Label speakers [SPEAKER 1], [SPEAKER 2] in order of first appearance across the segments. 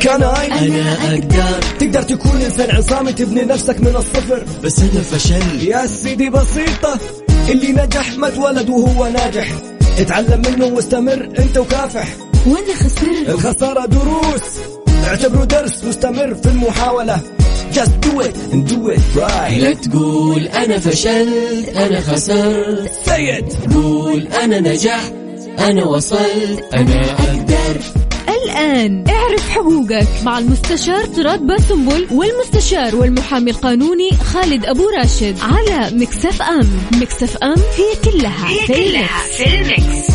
[SPEAKER 1] كان أنا أقدر.
[SPEAKER 2] تقدر تكون إنسان عصامي تبني نفسك من الصفر.
[SPEAKER 1] بس أنا فشل.
[SPEAKER 2] يا سيدي بسيطة اللي نجح ما اتولد وهو ناجح. اتعلم منه واستمر أنت وكافح.
[SPEAKER 3] وأنا خسرت.
[SPEAKER 2] الخسارة دروس. اعتبره درس مستمر في المحاولة. Just do it and do it right.
[SPEAKER 1] لا تقول أنا فشلت أنا خسرت.
[SPEAKER 2] Say it.
[SPEAKER 1] قول أنا نجحت أنا وصلت. أنا أقدر.
[SPEAKER 3] الآن اعرف حقوقك مع المستشار طراد باسنبل والمستشار والمحامي القانوني خالد أبو راشد على Mix FM Mix FM هي كلها هي في كلها في ال
[SPEAKER 4] Mix.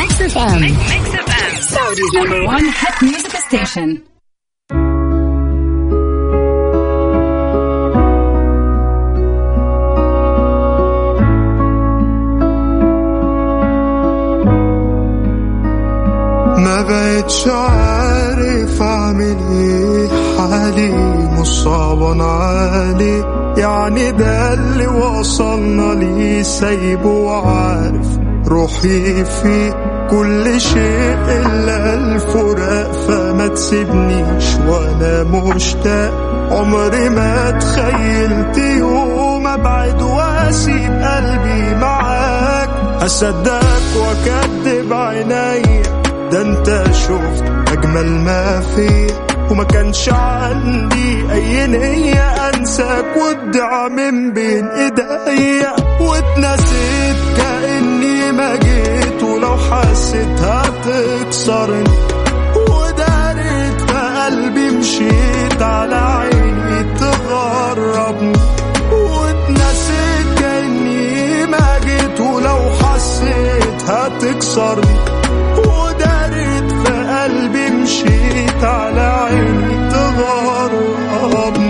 [SPEAKER 4] Mix FM. Mix FM. Saudi's number one hit music station.
[SPEAKER 5] بقتش عارف اعمل إيه حالي مصاب عالي يعني ده اللي وصلنا ليه سايبه وعارف روحي فيه كل شيء إلا الفراق. فما تسيبنيش وأنا مشتاق. عمري ما تخيلت يوم أبعد وأسيب قلبي معاك. اصدقك وأكدب عينيا ده انت شفت أجمل ما فيا وما كانش عندي أي نية أنساك وادعى من بين إيديا. واتنسيت كأني ما جيت. ولو حسيت هتكسرني. ودارت في قلبي مشيت على عيني تغربني. واتنسيت كأني ما جيت. ولو حسيت هتكسرني. في مشيت على عيني تغربني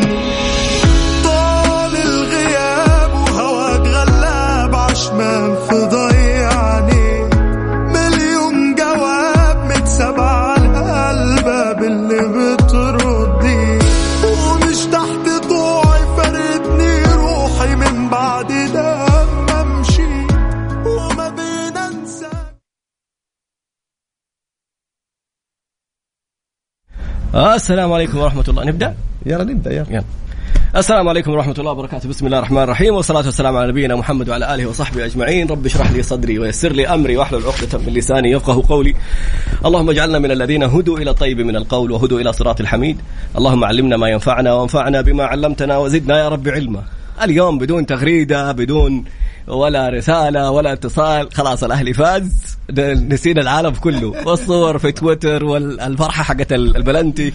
[SPEAKER 6] السلام عليكم ورحمة الله. نبدأ؟
[SPEAKER 7] يلا نبدأ يلا.
[SPEAKER 6] يلا. السلام عليكم ورحمة الله وبركاته. بسم الله الرحمن الرحيم. والصلاة والسلام على نبينا محمد وعلى آله وصحبه أجمعين. رب اشرح لي صدري ويسر لي أمري واحلل عقدة من لساني يفقه قولي. اللهم اجعلنا من الذين هدوا إلى الطيب من القول وهدوا إلى صراط الحميد. اللهم علمنا ما ينفعنا وانفعنا بما علمتنا وزدنا يا رب علما. اليوم بدون تغريدة بدون ولا رسالة ولا اتصال. خلاص الأهلي فاز. نسينا العالم كله. والصور في تويتر والفرحة حقت البلنتي.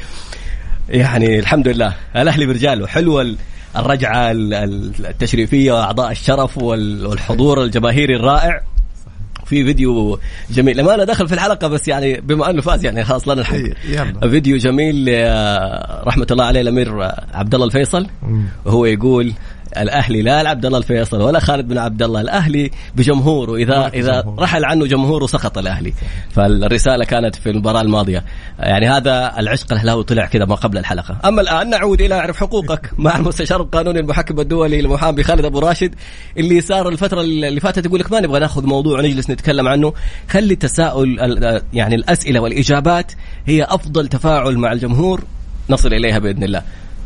[SPEAKER 6] يعني الحمد لله. الأهلي برجاله. حلوة الرجعة التشريفية واعضاء الشرف والحضور الجماهيري الرائع. في فيديو جميل. لما أنا دخل في الحلقة بس يعني بما أنه فاز يعني خلاص لنا الحق.
[SPEAKER 7] يلا.
[SPEAKER 6] فيديو جميل رحمة الله عليه الامير عبد الله الفيصل وهو يقول الأهلي لا عبد الله الفيصل ولا خالد بن عبد الله الأهلي بجمهوره. اذا إذا
[SPEAKER 7] بجمهور.
[SPEAKER 6] رحل عنه جمهوره سقط الأهلي. فالرسالة كانت في المباراة الماضية. يعني هذا العشق الاهلاوي طلع كذا ما قبل الحلقة. أما الآن نعود إلى اعرف حقوقك مع المستشار القانوني المحكم الدولي المحامي خالد أبو راشد. اللي صار الفترة اللي فاتت يقول لك ما نبغى ناخذ موضوع ونجلس نتكلم عنه. خلي التساؤل ال- يعني الأسئلة والإجابات هي أفضل تفاعل مع الجمهور. نصل إليها بإذن الله.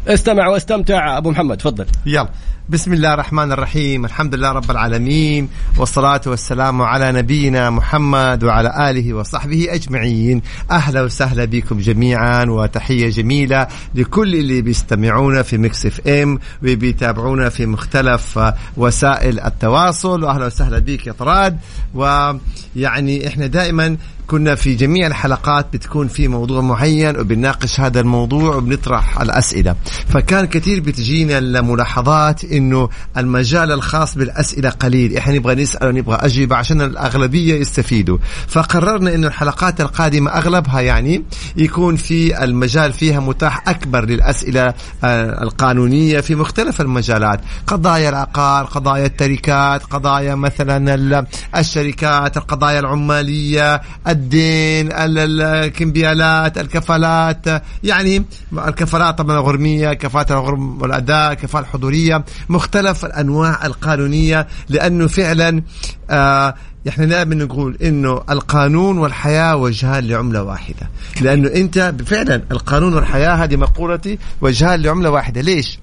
[SPEAKER 6] استمع واستمتع. أبو محمد تفضل.
[SPEAKER 7] يلا. بسم الله الرحمن الرحيم. الحمد لله رب العالمين والصلاة والسلام على نبينا محمد وعلى آله وصحبه أجمعين. أهلا وسهلا بكم جميعا وتحية جميلة لكل اللي بيستمعونا في Mix FM وبيتابعونا في مختلف وسائل التواصل. وأهلا وسهلا بك يا طراد. ويعني إحنا دائما كنا في جميع الحلقات بتكون في موضوع معين وبنناقش هذا الموضوع وبنطرح الأسئلة. فكان كثير بتجينا الملاحظات إنه المجال الخاص بالأسئلة قليل. إحنا نبغى نسأل ونبغى اجوبه عشان الأغلبية يستفيدوا. فقررنا إنه الحلقات القادمة أغلبها يعني يكون في المجال فيها متاح أكبر للأسئلة آه، القانونية في مختلف المجالات. قضايا العقار قضايا التركات قضايا مثلا ال- الشركات القضايا العمالية الدين ال- ال- الكمبيالات الكفالات. يعني الكفالات طبعا الغرمية كفاءه الغرم والأداء كفاءه الحضوريه مختلف الأنواع القانونية لأنه فعلا آه إحنا دائما نقول إنه القانون والحياة وجهان لعملة واحدة. لأنه أنت فعلا القانون والحياة هذه مقولتي وجهان لعملة واحدة. ليش؟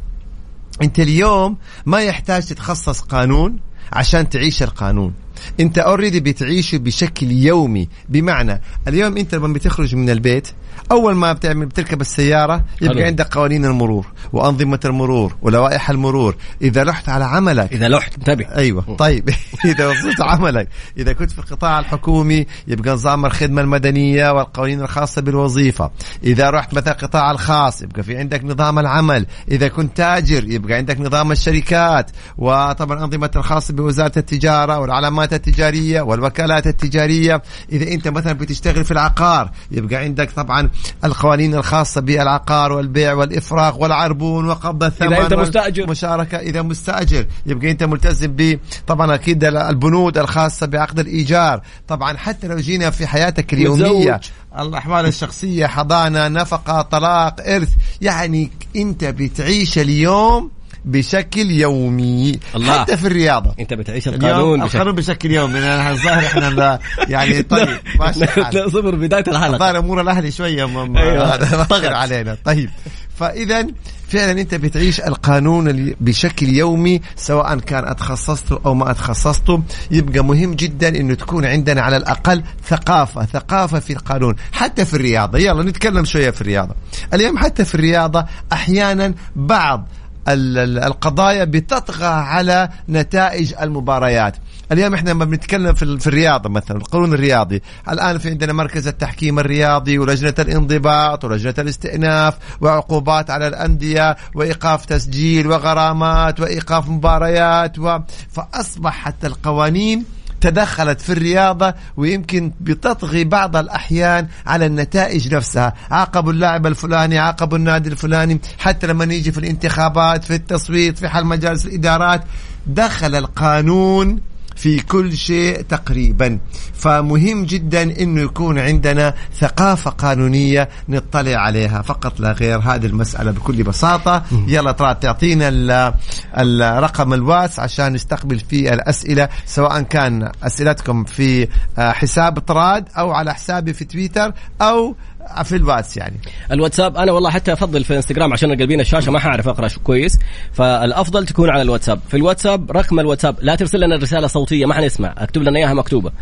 [SPEAKER 7] أنت اليوم ما يحتاج تتخصص قانون عشان تعيش القانون. انت اوريدي بتعيش بشكل يومي. بمعنى اليوم انت لما بتخرج من البيت أول ما بتعمل بتركب السيارة يبقى
[SPEAKER 6] حلو.
[SPEAKER 7] عندك قوانين المرور وأنظمة المرور ولوائح المرور. إذا رحت على عملك.
[SPEAKER 6] إذا لوحت انتبه.
[SPEAKER 7] أيوه. طيب. إذا وصلت عملك. إذا كنت في القطاع الحكومي يبقى نظام الخدمة المدنية والقوانين الخاصة بالوظيفة. إذا رحت مثلا القطاع الخاص يبقى في عندك نظام العمل. إذا كنت تاجر يبقى عندك نظام الشركات. وطبعا أنظمة الخاصة بوزارة التجارة والعلامات التجارية والوكالات التجارية إذا أنت مثلا بتشتغل في العقار يبقى عندك طبعا القوانين الخاصة بالعقار والبيع والإفراغ والعربون وقبض الثمن
[SPEAKER 6] إذا أنت مستأجر.
[SPEAKER 7] مشاركة إذا مستأجر يبقى أنت ملتزم ب طبعا أكيد البنود الخاصة بعقد الإيجار طبعا حتى لو جينا في حياتك اليومية. الأحوال الشخصية حضانة نفقة طلاق إرث يعني أنت بتعيش اليوم بشكل يومي
[SPEAKER 6] الله.
[SPEAKER 7] حتى في الرياضة.
[SPEAKER 6] أنت بتعيش القانون بشكل
[SPEAKER 7] القانون بشكل يومي أنا الظاهر إحنا يعني طيب ماشي.
[SPEAKER 6] لا صفر بداية الحلقة.
[SPEAKER 7] الظاهر أمور الأهلي شوية
[SPEAKER 6] أيوة.
[SPEAKER 7] طغر علينا. طيب. فإذا فعلا أنت بتعيش القانون بشكل يومي سواء كان اتخصصته أو ما اتخصصته يبقى مهم جدا إنه تكون عندنا على الأقل ثقافة ثقافة في القانون حتى في الرياضة. يلا نتكلم شوية في الرياضة. اليوم حتى في الرياضة أحيانا بعض القضايا بتطغى على نتائج المباريات. اليوم إحنا لما بنتكلم في, ال- في الرياضة مثلا القانون الرياضي. الآن في عندنا مركز التحكيم الرياضي ولجنة الانضباط ولجنة الاستئناف وعقوبات على الأندية وإيقاف تسجيل وغرامات وإيقاف مباريات و... فاصبح حتى القوانين تدخلت في الرياضة ويمكن بتطغي بعض الأحيان على النتائج نفسها. عاقبوا اللاعب الفلاني عاقبوا النادي الفلاني حتى لما نيجي في الانتخابات في التصويت في حل مجالس الإدارات دخل القانون في كل شيء تقريبا. فمهم جدا إنه يكون عندنا ثقافة قانونية نطلع عليها. فقط لا غير هذه المسألة بكل بساطة. يلا ترى تعطينا ال- الرقم الواتس عشان نستقبل فيه الأسئلة سواء كان أسئلتكم في آه، حساب طراد أو على حسابي في تويتر أو في الواتس يعني.
[SPEAKER 6] الواتساب أنا والله حتى أفضل في إنستغرام عشان قلبين الشاشة ما حأعرف أقرأ كويس. فالأفضل تكون على الواتساب. في الواتساب رقم الواتساب. لا ترسل لنا رساله صوتية ما حنسمع. أكتب لنا إياها مكتوبة.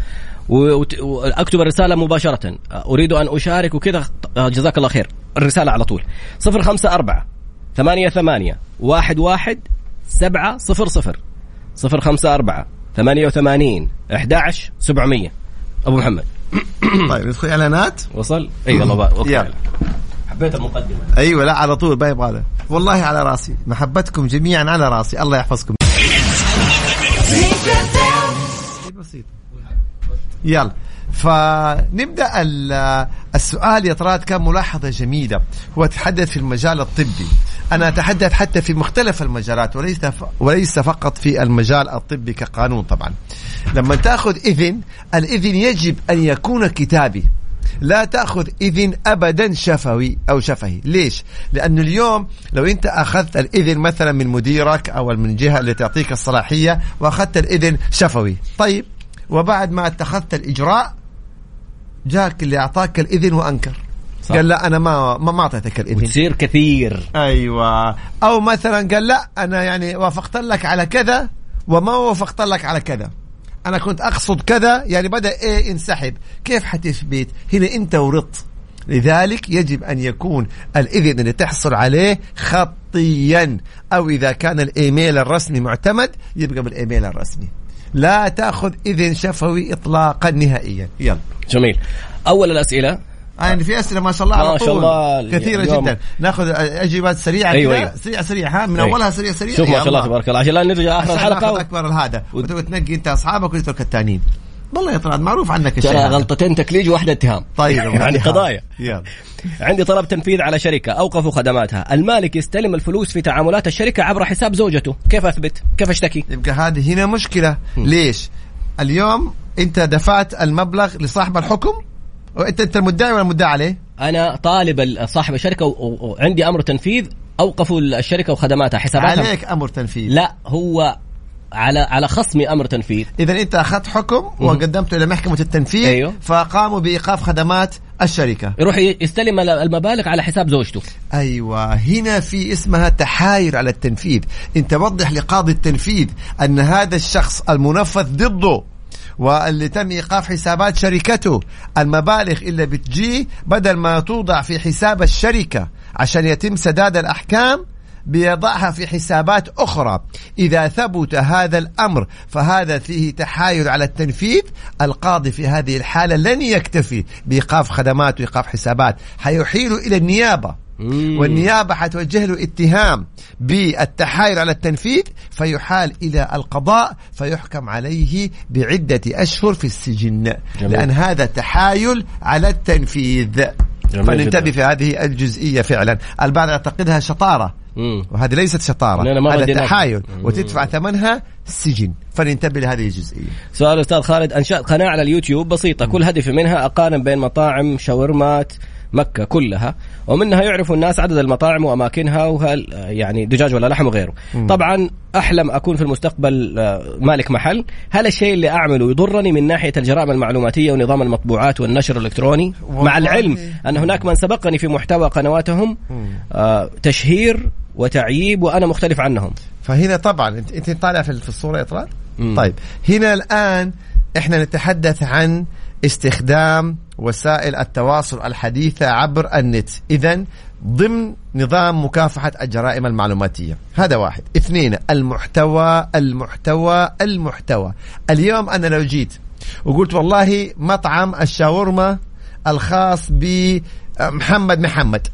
[SPEAKER 6] وأكتب الرسالة مباشرة. أريد أن أشارك وكذا جزاك الله خير. الرسالة على طول. 054 ثمانية ثمانية واحد واحد سبعة صفر صفر. صفر خمسة أربعة ثمانية وثمانين أحد عشر سبعمية. أبو محمد.
[SPEAKER 7] طيب ندخل إعلانات؟
[SPEAKER 6] وصل؟ إي والله. حبيت المقدمة.
[SPEAKER 7] أيوه لا على طول ما يبغى له. والله على راسي. محبتكم جميعا على راسي. الله يحفظكم. بسيط. يلا. فنبدأ ال- السؤال يا طراد كان ملاحظه جميلة. هو تحدث في المجال الطبي. أنا أتحدث حتى في مختلف المجالات وليس وليس فقط في المجال الطبي كقانون طبعا. لما تأخذ إذن الإذن يجب أن يكون كتابي. لا تأخذ إذن ابدا شفوي أو شفهي. ليش؟ لأنه اليوم لو أنت أخذت الإذن مثلا من مديرك أو من الجهه اللي تعطيك الصلاحية وأخذت الإذن شفوي. طيب وبعد ما اتخذت الإجراء جاك اللي أعطاك الإذن وأنكر.
[SPEAKER 6] صح.
[SPEAKER 7] قال لا أنا ما ما ما أعطيتك الإذن.
[SPEAKER 6] وتصير كثير.
[SPEAKER 7] أيوه. أو مثلا قال لا أنا يعني وافقت لك على كذا وما وافقت لك على كذا. أنا كنت أقصد كذا يعني بدأ إيه ينسحب. كيف حتثبت؟ هنا أنت ورط. لذلك يجب أن يكون الإذن اللي تحصل عليه خطيا. أو إذا كان الإيميل الرسمي معتمد يبقى بالإيميل الرسمي. لا تأخذ إذن شفوي اطلاقا نهائيا. يلا.
[SPEAKER 6] جميل. أول الأسئلة.
[SPEAKER 7] يعني في أسئلة ما شاء الله على
[SPEAKER 6] ما شاء الله.
[SPEAKER 7] كثيرة
[SPEAKER 6] اليوم-
[SPEAKER 7] جدا. نأخذ اجوبات سريعة
[SPEAKER 6] أيوة، أيوة.
[SPEAKER 7] سريع سريع ها من
[SPEAKER 6] أيوة.
[SPEAKER 7] أولها سريع سريع
[SPEAKER 6] شوف ما شاء الله تبارك الله. عشان لا نرجع الحلقة
[SPEAKER 7] ناخذ
[SPEAKER 6] و...
[SPEAKER 7] اكبر هذا وتبغى تنقي أنت أصحابك وتترك الثانيين والله يا طلال معروف عنك الشيء
[SPEAKER 6] ترى. غلطتين تكليج وواحدة اتهام.
[SPEAKER 7] طيب
[SPEAKER 6] يعني قضايا. عندي طلب تنفيذ على شركة أوقفوا خدماتها. المالك يستلم الفلوس في تعاملات الشركة عبر حساب زوجته. كيف أثبت؟ كيف أشتكي؟
[SPEAKER 7] يبقى هذه هنا مشكلة. ليش؟ اليوم أنت دفعت المبلغ لصاحب الحكم؟ وانت أنت المدعي ولا المدعي عليه؟
[SPEAKER 6] أنا طالب ال- صاحب و- وعندي أمر تنفيذ. أوقفوا الشركة وخدماتها حساباتها.
[SPEAKER 7] عليك أمر تنفيذ.
[SPEAKER 6] لا هو على على خصمي أمر تنفيذ.
[SPEAKER 7] اذا أنت أخذت حكم وقدمته إلى محكمة التنفيذ
[SPEAKER 6] أيوه.
[SPEAKER 7] فقاموا بإيقاف خدمات الشركة.
[SPEAKER 6] يروح يستلم المبالغ على حساب زوجته.
[SPEAKER 7] أيوه. هنا في اسمها تحايل على التنفيذ. أنت وضح لقاضي التنفيذ أن هذا الشخص المنفذ ضده واللي تم إيقاف حسابات شركته. المبالغ اللي بتجي بدل ما توضع في حساب الشركة عشان يتم سداد الأحكام بيضعها في حسابات أخرى. إذا ثبت هذا الأمر فهذا فيه تحايل على التنفيذ. القاضي في هذه الحالة لن يكتفي بإيقاف خدمات وإيقاف حسابات. حيحيل إلى النيابة. والنيابة حتوجه له اتهام بالتحايل على التنفيذ فيحال إلى القضاء فيحكم عليه بعدة أشهر في السجن.
[SPEAKER 6] جميل.
[SPEAKER 7] لأن هذا تحايل على التنفيذ. فننتبه. في هذه الجزئية فعلا. البعض يعتقدها شطارة.
[SPEAKER 6] مم.
[SPEAKER 7] وهذه ليست
[SPEAKER 6] ما
[SPEAKER 7] هذا. تحايل. وتدفع ثمنها سجن فننتبه لهذه الجزئية.
[SPEAKER 6] سؤال أستاذ خالد. أنشأت قناة على اليوتيوب بسيطة. كل هدفي منها أقارن بين مطاعم شاورمات مكة كلها ومنها يعرف الناس عدد المطاعم وأماكنها وهل يعني دجاج ولا لحم وغيره. طبعا أحلم أكون في المستقبل آه، مالك محل. هل الشيء اللي أعمله يضرني من ناحية الجرائم المعلوماتية ونظام المطبوعات والنشر الإلكتروني. مع. العلم أن هناك من سبقني في محتوى قنواتهم آه، تشهير وتعييب وأنا مختلف عنهم.
[SPEAKER 7] فهنا طبعا أنت أنت طالع في في الصورة يا طلال
[SPEAKER 6] مم.
[SPEAKER 7] طيب هنا الآن إحنا نتحدث عن استخدام وسائل التواصل الحديثة عبر النت. اذا ضمن نظام مكافحة الجرائم المعلوماتية. هذا واحد. اثنين المحتوى المحتوى المحتوى. اليوم أنا لو جيت وقلت والله مطعم الشاورما الخاص بمحمد محمد.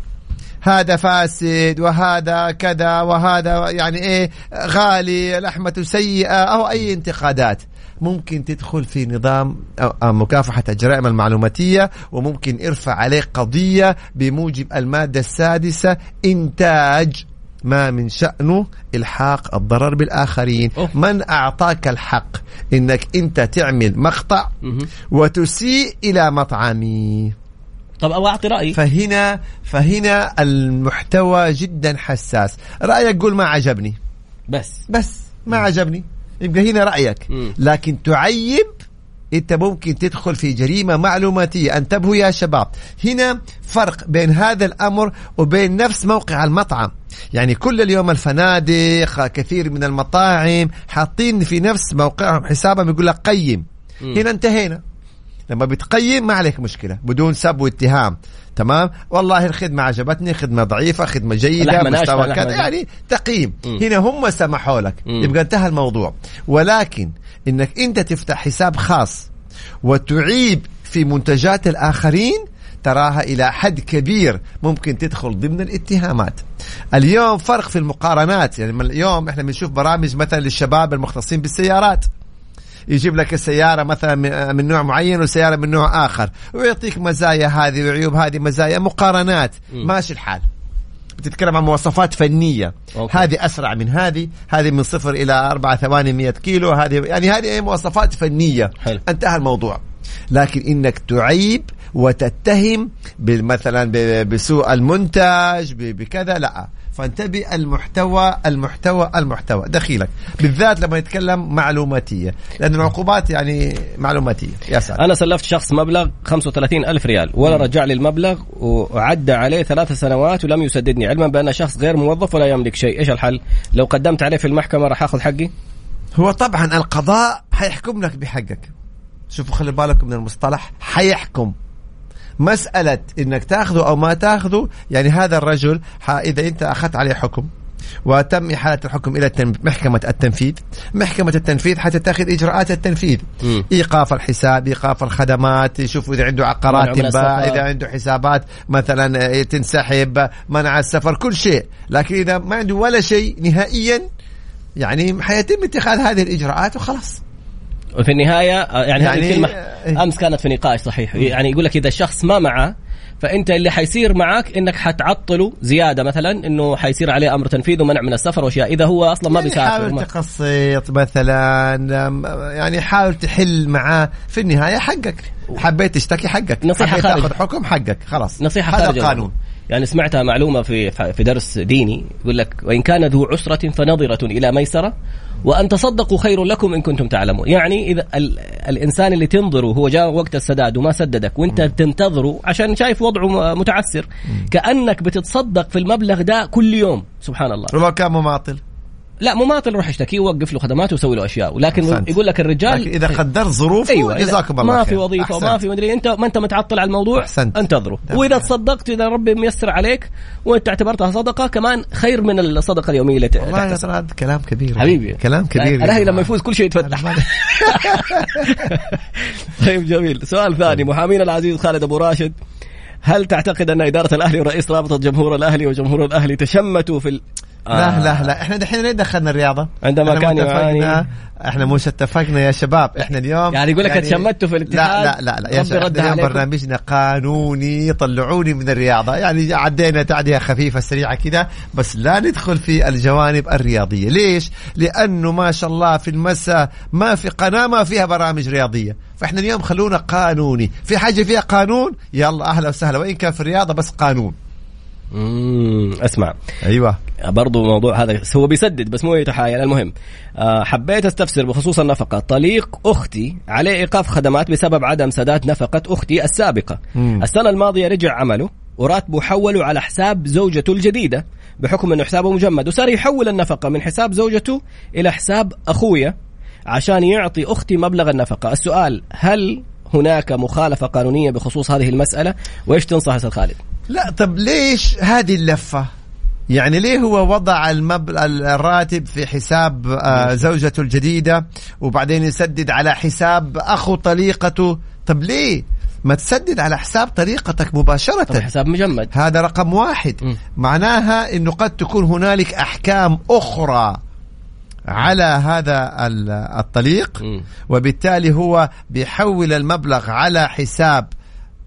[SPEAKER 7] هذا فاسد وهذا كذا وهذا يعني إيه غالي لحمته سيئة أو أي انتقادات. ممكن تدخل في نظام أو- أو مكافحة الجرائم المعلوماتية وممكن ارفع عليه قضية بموجب المادة السادسة إنتاج ما من شأنه إلحاق الضرر بالآخرين.
[SPEAKER 6] أوه.
[SPEAKER 7] من أعطاك الحق؟ إنك أنت تعمل مقطع وتسيء إلى مطعمي.
[SPEAKER 6] طب أو أعطي رأيي.
[SPEAKER 7] فهنا فهنا المحتوى جدا حساس. رأيك قول ما عجبني.
[SPEAKER 6] بس.
[SPEAKER 7] بس ما عجبني. يبقى هنا
[SPEAKER 6] رأيك.
[SPEAKER 7] لكن تعيب إنت ممكن تدخل في جريمة معلوماتية. انتبهوا يا شباب. هنا فرق بين هذا الأمر وبين نفس موقع المطعم. يعني كل اليوم الفنادق كثير من المطاعم حاطين في نفس موقعهم حسابهم يقول لك قيم. هنا انتهينا. لما بتقيم ما عليك مشكلة بدون سب واتهام تمام والله الخدمة عجبتني خدمة ضعيفة
[SPEAKER 6] خدمة جيدة
[SPEAKER 7] مستوى كذا. يعني تقييم. هنا هم سمحوا لك
[SPEAKER 6] مم.
[SPEAKER 7] يبقى انتهى الموضوع ولكن إنك أنت تفتح حساب خاص وتعيب في منتجات الآخرين تراها إلى حد كبير ممكن تدخل ضمن الاتهامات اليوم فرق في المقارنات يعني اليوم إحنا بنشوف برامج مثلا للشباب المختصين بالسيارات يجيب لك السيارة مثلا من- نوع معين وسيارة من نوع آخر. ويعطيك مزايا هذه وعيوب هذه مزايا مقارنات. ماشي الحال. بتتكلم عن مواصفات فنية.
[SPEAKER 6] أوكي.
[SPEAKER 7] هذه أسرع من هذه. هذه من صفر إلى أربعة ثواني مية كيلو. هذه يعني هذه مواصفات فنية.
[SPEAKER 6] حلو.
[SPEAKER 7] انتهى الموضوع. لكن إنك تعيب وتتهم مثلا بسوء المنتج ب- بكذا لا. فانتبه المحتوى المحتوى المحتوى. دخيلك. بالذات لما يتكلم معلوماتية. لأن العقوبات يعني معلوماتية. يا ساتر.
[SPEAKER 6] أنا سلفت شخص مبلغ 35 ألف ريال. ولا رجع لي المبلغ وعدى عليه ثلاث سنوات ولم يسددني. علما بأن شخص غير موظف ولا يملك شيء. إيش الحل؟ لو قدمت عليه في المحكمة راح آخذ حقي؟
[SPEAKER 7] هو طبعا القضاء حيحكم لك بحقك. شوفوا خلي بالكم من المصطلح حيحكم. مسألة إنك تاخذه أو ما تاخذه يعني هذا الرجل إذا أنت أخذت عليه حكم وتم إحالة الحكم إلى. محكمة التنفيذ محكمة التنفيذ حتتخذ إجراءات التنفيذ
[SPEAKER 6] مم.
[SPEAKER 7] إيقاف الحساب إيقاف الخدمات يشوفوا إذا عنده عقارات تنباع. إذا عنده حسابات مثلا آه، تنسحب منع السفر كل شيء لكن إذا ما عنده ولا شيء نهائيا يعني حيتم اتخاذ هذه الإجراءات وخلاص
[SPEAKER 6] وفي النهاية يعني,
[SPEAKER 7] يعني-
[SPEAKER 6] هذه الكلمة
[SPEAKER 7] إيه.
[SPEAKER 6] أمس كانت في نقاش صحيح. يعني يقول لك إذا الشخص ما معه فأنت اللي حيصير معك إنك حتعطله زيادة مثلا إنه حيصير عليه أمر تنفيذ ومنع من السفر وأشياء إذا هو أصلا ما
[SPEAKER 7] يعني
[SPEAKER 6] بيسافر.
[SPEAKER 7] حاول تقسط مثلا يعني حاول تحل معاه في النهاية حقك. حبيت تشتكي حقك.
[SPEAKER 6] نصيحة
[SPEAKER 7] حبيت
[SPEAKER 6] خارج.
[SPEAKER 7] تاخذ حكم حقك. خلاص.
[SPEAKER 6] نصيحة
[SPEAKER 7] هذا
[SPEAKER 6] خارج
[SPEAKER 7] القانون.
[SPEAKER 6] يعني سمعتها معلومة في في درس ديني يقول لك وإن كان ذو عسرة فنظرة إلى ميسرة وأن تصدقوا خير لكم إن كنتم تعلمون. يعني إذا ال الإنسان اللي تنظره هو جاء وقت السداد وما سددك وأنت تنتظره عشان شايف وضعه متعسر كأنك بتتصدق في المبلغ ده كل يوم. سبحان الله.
[SPEAKER 7] ولو كان مماطل.
[SPEAKER 6] لا مماطل روح اشتكيه ووقف له خدماته وسوي له أشياء ولكن
[SPEAKER 7] أحسنت.
[SPEAKER 6] يقول لك الرجال
[SPEAKER 7] لكن إذا قدرت ظروفه
[SPEAKER 6] إذا
[SPEAKER 7] جزاكم الله
[SPEAKER 6] ما في. وظيفة
[SPEAKER 7] أحسنت.
[SPEAKER 6] وما في مدري انت ما أنت متعطل على الموضوع
[SPEAKER 7] أحسنت.
[SPEAKER 6] انتظره. وإذا تصدقت إذا ربي ميسر عليك وأنت اعتبرتها صدقة كمان خير من الصدقة اليومية اللي
[SPEAKER 7] والله يا. ترى هذا كلام كبير
[SPEAKER 6] حبيبي
[SPEAKER 7] كلام كبير
[SPEAKER 6] الأهلي لما. يفوز كل شيء يتفتح طيب جميل سؤال ثاني محامينا العزيز خالد أبو راشد هل تعتقد أن إدارة الأهلي ورئيس رابطة جمهور الأهلي وجمهور الأهلي تشمتوا في ال...
[SPEAKER 7] لا لا لا. إحنا دحين ليه دخلنا الرياضة؟
[SPEAKER 6] عندما كان يعاني-
[SPEAKER 7] إحنا مش اتفقنا يا شباب. إحنا اليوم
[SPEAKER 6] يعني يقول لك اتشمتوا في الاتحاد؟
[SPEAKER 7] لا لا لا, لا يا شباب اليوم. برنامجنا قانوني طلعوني من الرياضة. يعني عدينا تعدية خفيفة سريعة كده بس لا ندخل في الجوانب الرياضية. ليش؟ لأنه ما شاء الله في المساء ما في قناة ما فيها برامج رياضية. فإحنا اليوم خلونا قانوني. في حاجة فيها قانون؟ يلا أهلا وسهلا. وإن كان في الرياضة بس قانون.
[SPEAKER 6] أسمع.
[SPEAKER 7] أيوه.
[SPEAKER 6] برضو موضوع هذا هو بيسدد بس مو يتحايل المهم آه، حبيت أستفسر بخصوص النفقة. طليق أختي عليه إيقاف خدمات بسبب عدم سداد نفقة أختي السابقة.
[SPEAKER 7] مم.
[SPEAKER 6] السنة الماضية رجع عمله وراتبه حوله على حساب زوجته الجديدة بحكم أنه حسابه مجمد. وصار يحول النفقة من حساب زوجته إلى حساب أخويا عشان يعطي أختي مبلغ النفقة. السؤال هل هناك مخالفة قانونية بخصوص هذه المسألة؟ وإيش تنصح أستاذ خالد؟
[SPEAKER 7] لا طب ليش هذه اللفة؟ يعني ليه هو وضع المبل... الراتب في حساب آه، زوجته الجديدة وبعدين يسدد على حساب أخو طليقته؟ طب ليه؟ ما تسدد على حساب طريقتك مباشرة.
[SPEAKER 6] طب حساب مجمد.
[SPEAKER 7] هذا رقم واحد.
[SPEAKER 6] م.
[SPEAKER 7] معناها إنه قد تكون هنالك أحكام أخرى على هذا ال- الطليق
[SPEAKER 6] م.
[SPEAKER 7] وبالتالي هو بيحول المبلغ على حساب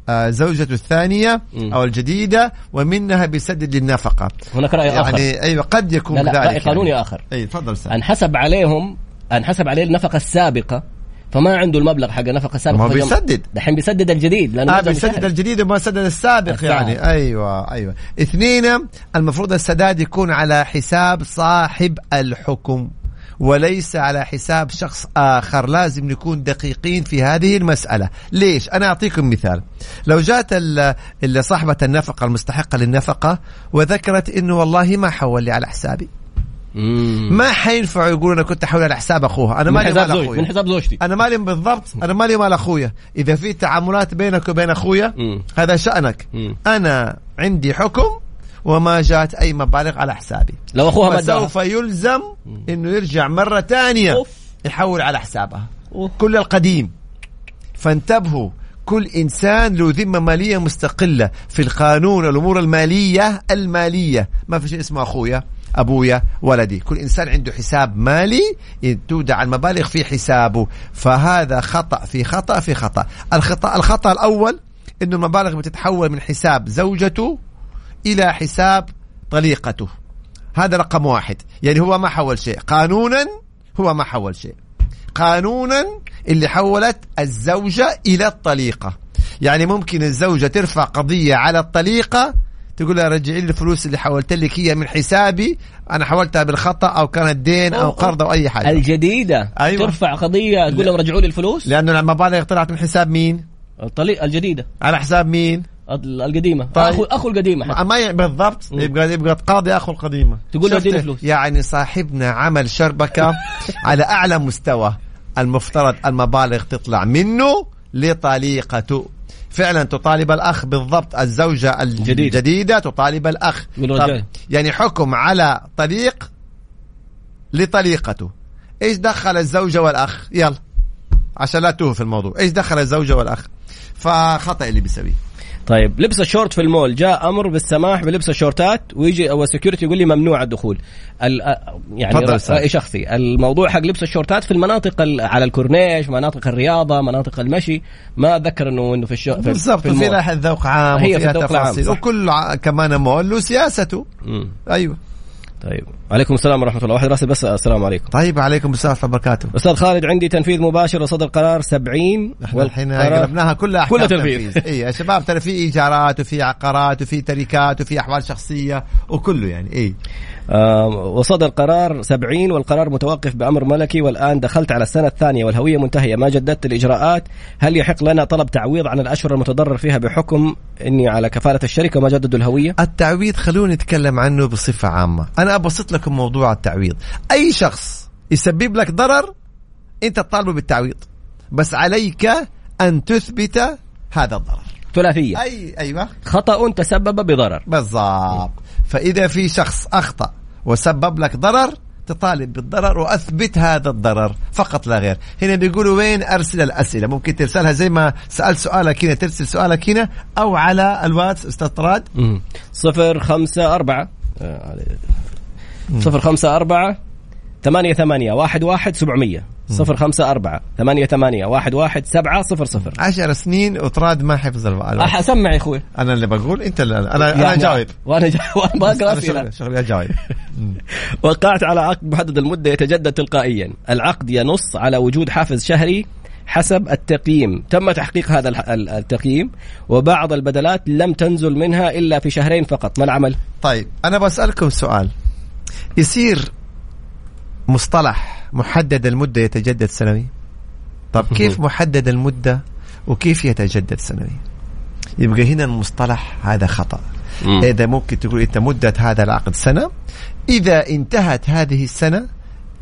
[SPEAKER 7] زوجته الثانية
[SPEAKER 6] م.
[SPEAKER 7] أو الجديدة ومنها بيسدد للنفقة
[SPEAKER 6] هناك رأي آخر
[SPEAKER 7] يعني أيوة قد يكون
[SPEAKER 6] لا لا
[SPEAKER 7] ذلك
[SPEAKER 6] رأي قانوني
[SPEAKER 7] يعني.
[SPEAKER 6] آخر
[SPEAKER 7] أي تفضل
[SPEAKER 6] انحسب عليهم انحسب عليه النفقة السابقة فما عنده المبلغ حق النفقة السابقة
[SPEAKER 7] ما بيسدد.
[SPEAKER 6] دحين بيسدد الجديد لأنه
[SPEAKER 7] آه بيسدد. الجديد وما سدد السابق
[SPEAKER 6] السابق.
[SPEAKER 7] يعني أيوه أيوه اثنين المفروض السداد يكون على حساب صاحب الحكم وليس على حساب شخص آخر. لازم نكون دقيقين في هذه المسألة. ليش؟ أنا أعطيكم مثال. لو جات ال- اللي صاحبة النفقة المستحقة للنفقة وذكرت انه والله ما حول لي على حسابي.
[SPEAKER 6] مم.
[SPEAKER 7] ما حينفع يقولوا أنا كنت أحول على حساب أخوها.
[SPEAKER 6] أنا
[SPEAKER 7] مالي مال أخويا.
[SPEAKER 6] من حساب زوجتي.
[SPEAKER 7] أنا مالي بالضبط أنا مالي مال أخويا. إذا في تعاملات بينك وبين
[SPEAKER 6] أخويا.
[SPEAKER 7] هذا شأنك.
[SPEAKER 6] مم.
[SPEAKER 7] أنا عندي حكم وما جات أي مبالغ على حسابي.
[SPEAKER 6] لو أخوها ما
[SPEAKER 7] فسوف يلزم إنه يرجع مرة
[SPEAKER 6] ثانية.
[SPEAKER 7] يحول على حسابها.
[SPEAKER 6] أوف.
[SPEAKER 7] كل القديم. فانتبهوا كل إنسان له ذمة مالية مستقلة في القانون الأمور المالية المالية. ما في شيء اسمه أخويا أبويا ولدي. كل إنسان عنده حساب مالي تودع المبالغ في حسابه. فهذا خطأ في خطأ في خطأ. الخطا الخطأ الأول إنه المبالغ بتتحول من حساب زوجته إلى حساب طليقته. هذا رقم واحد. يعني هو ما حول شيء. قانونا هو ما حول شيء. قانونا اللي حولت الزوجة إلى الطليقة. يعني ممكن الزوجة ترفع قضية على الطليقة تقول لها رجعي لي الفلوس اللي حولت لك هي من حسابي. أنا حولتها بالخطأ أو كانت دين
[SPEAKER 6] أوه.
[SPEAKER 7] قرض أو أي حاجة.
[SPEAKER 6] الجديدة.
[SPEAKER 7] أيوة.
[SPEAKER 6] ترفع قضية تقول لهم رجعوا لي الفلوس.
[SPEAKER 7] لأنه المبالغ طلعت من حساب مين؟
[SPEAKER 6] الطليق الجديدة.
[SPEAKER 7] على حساب مين؟
[SPEAKER 6] القديمة.
[SPEAKER 7] طيب.
[SPEAKER 6] اخو أخو القديمة حتى.
[SPEAKER 7] ما بالضبط. يبقى يبقى قاضي أخو القديمة.
[SPEAKER 6] تقول له؟ أديني فلوس.
[SPEAKER 7] يعني صاحبنا عمل شربكة على أعلى مستوى. المفترض المبالغ تطلع منه لطليقته فعلا تطالب الأخ بالضبط. الزوجة الجديده, الجديدة تطالب
[SPEAKER 6] الأخ.
[SPEAKER 7] طب. يعني حكم على طليق لطليقته إيش دخل الزوجة والأخ؟ يلا. عشان لا توه في الموضوع. إيش دخل الزوجة والأخ؟ فخطأ اللي بيسويه.
[SPEAKER 6] طيب لبس الشورت في المول جاء أمر بالسماح بلبس الشورتات ويجي أو ال security يقول لي ممنوع الدخول ال- يعني. رأي شخصي الموضوع حق لبس الشورتات في المناطق ال- على الكورنيش مناطق الرياضة مناطق المشي ما أتذكر إنه إنه في الشو... في,
[SPEAKER 7] بالضبط
[SPEAKER 6] في
[SPEAKER 7] في. لائحه ذوق عام
[SPEAKER 6] هي في الذوق العام،.
[SPEAKER 7] وكل ع- كمان مول له سياسته
[SPEAKER 6] مم.
[SPEAKER 7] أيوه
[SPEAKER 6] طيب. عليكم السلام ورحمة الله. واحد راسل بس السلام عليكم.
[SPEAKER 7] طيب عليكم السلام ورحمة الله وبركاته.
[SPEAKER 6] أستاذ خالد عندي تنفيذ مباشر وصدر قرار 70
[SPEAKER 7] إحنا الحين قلبناها كلها أحكام
[SPEAKER 6] كلها تنفيذ.
[SPEAKER 7] اي يا شباب ترى في إيجارات وفي عقارات وفي تركات وفي أحوال شخصية وكله يعني اي
[SPEAKER 6] وصدر قرار 70 والقرار متوقف بأمر ملكي والآن دخلت على السنة الثانية والهوية منتهية. ما جددت الإجراءات؟ هل يحق لنا طلب تعويض عن الأشهر المتضرر فيها بحكم أني على كفالة الشركة وما جددوا الهوية؟
[SPEAKER 7] التعويض خلونا نتكلم عنه بصفة عامة. أنا أبسط لكم موضوع التعويض. أي شخص يسبب لك ضرر أنت تطالبه بالتعويض. بس عليك أن تثبت هذا الضرر.
[SPEAKER 6] ثلاثية.
[SPEAKER 7] اي أيوه.
[SPEAKER 6] خطأ تسبب بضرر.
[SPEAKER 7] بالضبط. فإذا في شخص أخطأ وسبب لك ضرر تطالب بالضرر وأثبت هذا الضرر. فقط لا غير. هنا بيقولوا وين أرسل الأسئلة؟ ممكن ترسلها زي ما سألت سؤالك هنا ترسل سؤالك هنا أو على الواتس. أستاذ طراد.
[SPEAKER 6] صفر خمسة أربعة. آه، صفر خمسة أربعة ثمانية ثمانية واحد واحد سبعمية. صفر خمسة أربعة. ثمانية ثمانية واحد واحد سبعة صفر صفر.
[SPEAKER 7] عشر سنين وطراد ما حفظ الواتس
[SPEAKER 6] أح أسمع يا أخوي.
[SPEAKER 7] أنا اللي بقول أنت اللي أنا أنا
[SPEAKER 6] يعني
[SPEAKER 7] جاوب.
[SPEAKER 6] وأنا جا... وأنا بقرأ
[SPEAKER 7] أنا
[SPEAKER 6] أسئلة
[SPEAKER 7] شغلي شغلي اجاوب
[SPEAKER 6] وقعت على عقد محدد المدة يتجدد تلقائيا. العقد ينص على وجود حافز شهري حسب التقييم. تم تحقيق هذا التقييم وبعض البدلات لم تنزل منها إلا في شهرين فقط. ما العمل؟
[SPEAKER 7] طيب أنا بسألكم سؤال. يصير مصطلح محدد المدة يتجدد سنوي؟ طب كيف محدد المدة وكيف يتجدد سنوي؟ يبقى هنا المصطلح هذا
[SPEAKER 6] خطأ.
[SPEAKER 7] إذا ممكن تقول إنت مدة هذا العقد سنة إذا انتهت هذه السنة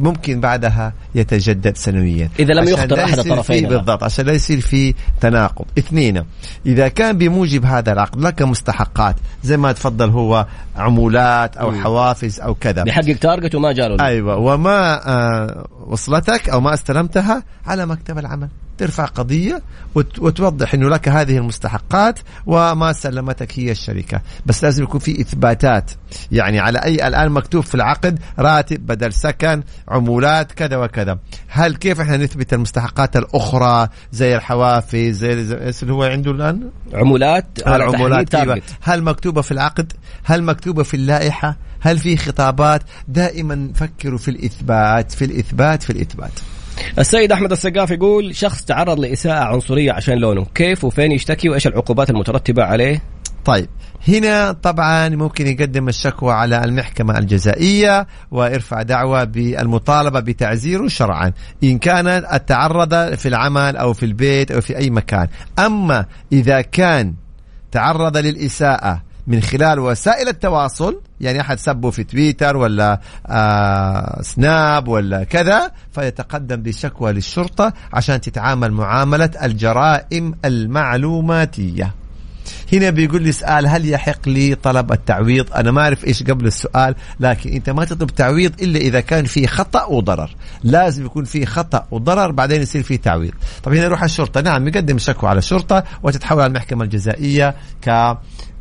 [SPEAKER 7] ممكن بعدها يتجدد سنويا.
[SPEAKER 6] إذا لم يخطر
[SPEAKER 7] يصير
[SPEAKER 6] الطرفين.
[SPEAKER 7] بالضبط عشان لا يصير في تناقض. اثنين إذا كان بموجب هذا العقد لك مستحقات زي ما تفضل هو عمولات أو حوافز أو كذا.
[SPEAKER 6] بيحقق تارجت وما جاله
[SPEAKER 7] أيوة وما آه وصلتك أو ما استلمتها على مكتب العمل. ترفع قضية وت- وتوضح أنه لك هذه المستحقات وما سلمتك هي الشركة. بس لازم يكون في إثباتات. يعني على أي الآن مكتوب في العقد راتب بدل سكن عمولات كذا وكذا. هل كيف إحنا نثبت المستحقات الأخرى زي الحوافز زي, اللي هو عنده الآن؟
[SPEAKER 6] عمولات على
[SPEAKER 7] العمولات.
[SPEAKER 6] تارجت
[SPEAKER 7] هل مكتوبة في العقد؟ هل مكتوبة في اللائحة؟ هل في خطابات؟ دائما فكروا في الإثبات في الإثبات في الإثبات.
[SPEAKER 6] السيد أحمد السقاف يقول شخص تعرض لإساءة عنصرية عشان لونه. كيف وفين يشتكي وإيش العقوبات المترتبة عليه؟
[SPEAKER 7] طيب هنا طبعا ممكن يقدم الشكوى على المحكمة الجزائية ويرفع دعوة بالمطالبة بتعزيره شرعا إن كان التعرض في العمل أو في البيت أو في أي مكان. أما إذا كان تعرض للإساءة من خلال وسائل التواصل يعني أحد سبه في تويتر ولا آه سناب ولا كذا فيتقدم بشكوى للشرطة عشان تتعامل معاملة الجرائم المعلوماتية. هنا بيقول لي سؤال هل يحق لي طلب التعويض؟ أنا ما أعرف إيش قبل السؤال لكن أنت ما تطلب تعويض إلا إذا كان في خطأ وضرر. لازم يكون في خطأ وضرر بعدين يصير في تعويض. طب هنا يروح الشرطة. نعم يقدم شكوى على الشرطة وتتحول على المحكمة الجزائية ك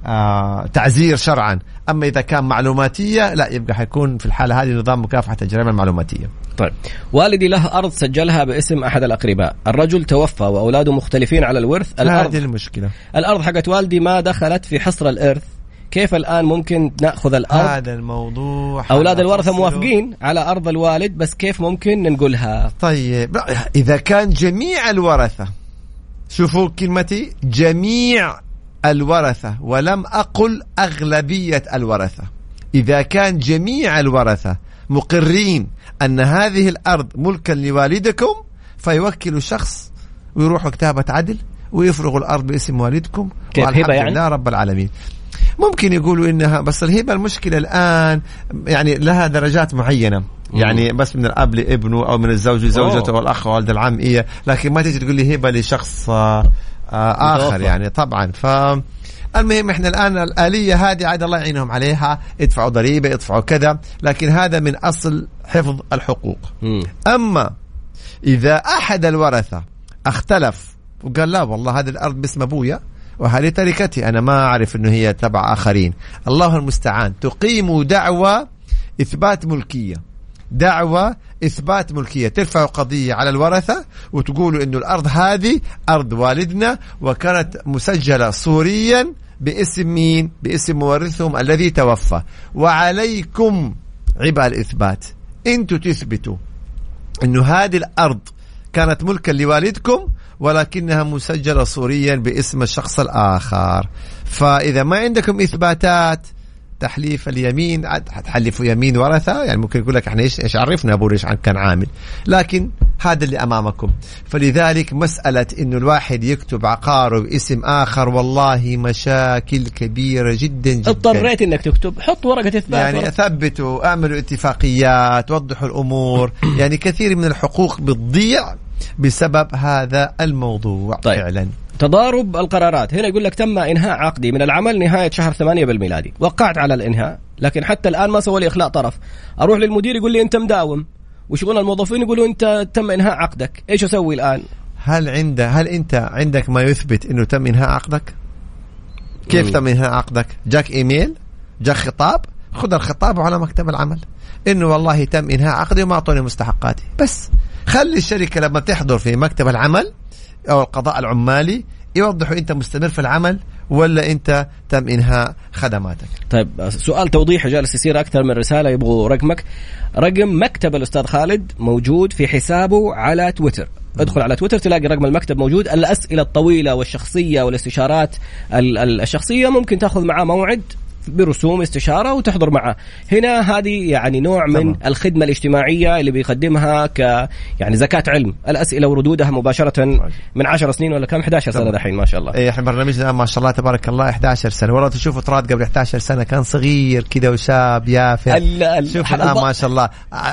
[SPEAKER 7] آه تعزير شرعا. أما إذا كان معلوماتية لا يبقى حيكون في الحالة هذه نظام مكافحة الجرائم المعلوماتيه
[SPEAKER 6] طيب. والدي له أرض سجلها باسم أحد الأقرباء. الرجل توفى وأولاده مختلفين على الورث.
[SPEAKER 7] هذه
[SPEAKER 6] الأرض
[SPEAKER 7] المشكلة.
[SPEAKER 6] الأرض حقت والدي ما دخلت في حصر الإرث. كيف الآن ممكن نأخذ الأرض؟
[SPEAKER 7] هذا الموضوع
[SPEAKER 6] أولاد
[SPEAKER 7] الورثة.
[SPEAKER 6] موافقين على أرض الوالد بس كيف ممكن ننقلها؟
[SPEAKER 7] طيب. لا، إذا كان جميع الورثة شوفوا كلمتي جميع الورثة ولم أقل أغلبية الورثة. إذا كان جميع الورثة مقرين أن هذه الأرض ملكا لوالدكم فيوكلوا شخص ويروحوا كتابة عدل ويفرغوا الأرض باسم والدكم. والحمد
[SPEAKER 6] يعني؟
[SPEAKER 7] لله رب العالمين. ممكن يقولوا إنها بس الهبة المشكلة الآن يعني لها درجات معينة. يعني بس من الأب لابنه أو من الزوج لزوجته. والأخ والد العم إيه. لكن ما تيجي تقول لي هبة لشخص آه آخر
[SPEAKER 6] متوفى.
[SPEAKER 7] يعني طبعا. ف المهم إحنا الآن الآلية هذه عاد الله يعينهم عليها. ادفعوا ضريبة ادفعوا كذا لكن هذا من أصل حفظ الحقوق.
[SPEAKER 6] مم.
[SPEAKER 7] أما إذا أحد الورثة اختلف وقال لا والله هذه الأرض باسم أبويا وهذه تركتي أنا ما أعرف إنه هي تبع آخرين. الله المستعان. تقيم دعوى إثبات ملكية. دعوى إثبات ملكية. ترفع قضية على الورثة وتقولوا إنه الأرض هذه أرض والدنا وكانت مسجلة صوريا باسم مين؟ باسم مورثهم الذي توفى. وعليكم عبء الإثبات. إنتوا تثبتوا إنه هذه الأرض كانت ملكا لوالدكم ولكنها مسجلة صوريا باسم الشخص الآخر. فإذا ما عندكم إثباتات تحليف اليمين عاد حتحلفوا يمين ورثة؟ يعني ممكن يقول لك إحنا إيش إيش عرفنا ابونا إيش كان عامل. لكن هذا اللي أمامكم. فلذلك مسألة إنه الواحد يكتب عقاره باسم آخر والله مشاكل كبيرة جدا جدا.
[SPEAKER 6] اضطريت إنك تكتب. حط ورقة إثبات.
[SPEAKER 7] يعني
[SPEAKER 6] ورقة.
[SPEAKER 7] ثبتوا اعملوا اتفاقيات وضحوا الأمور. يعني كثير من الحقوق بتضيع بسبب هذا الموضوع
[SPEAKER 6] طيب.
[SPEAKER 7] فعلا.
[SPEAKER 6] تضارب القرارات هنا يقول لك تم إنهاء عقدي من العمل نهاية شهر ثمانية بالميلادي وقعت على الإنهاء لكن حتى الآن ما سوى لي إخلاء طرف أروح للمدير يقول لي أنت مداوم وشغل الموظفين يقولوا أنت تم إنهاء عقدك إيش أسوي الآن
[SPEAKER 7] هل عند هل أنت عندك ما يثبت إنه تم إنهاء عقدك؟ كيف
[SPEAKER 6] مم.
[SPEAKER 7] تم إنهاء عقدك؟ جاك إيميل؟ جاك خطاب؟ خذ الخطاب على مكتب العمل إنه والله تم إنهاء عقدي وما أعطوني مستحقاتي بس خلي الشركة لما تحضر في مكتب العمل أو القضاء العمالي يوضحوا إنت مستمر في العمل ولا إنت تم إنهاء خدماتك.
[SPEAKER 6] طيب سؤال توضيحي جالس يصير أكثر من رسالة يبغوا رقمك. رقم مكتب الأستاذ خالد موجود في حسابه على تويتر. ادخل على تويتر تلاقي رقم المكتب موجود. الأسئلة الطويلة والشخصية والاستشارات ال- ال- الشخصية ممكن تأخذ معاه موعد. برسوم استشارة وتحضر معاه هنا هذه يعني نوع من
[SPEAKER 7] تمام.
[SPEAKER 6] الخدمة الاجتماعية اللي بيقدمها ك يعني زكاة علم. الأسئلة وردودها مباشرة من 10 سنين ولا كم؟ 11
[SPEAKER 7] سنة.
[SPEAKER 6] دحين ما شاء الله.
[SPEAKER 7] إيه إحنا برنامجنا ما شاء الله تبارك الله 11 سنة. والله تشوفوا تراد قبل 11 سنة كان صغير كذا وشاب يافع شوف الآن ما شاء الله.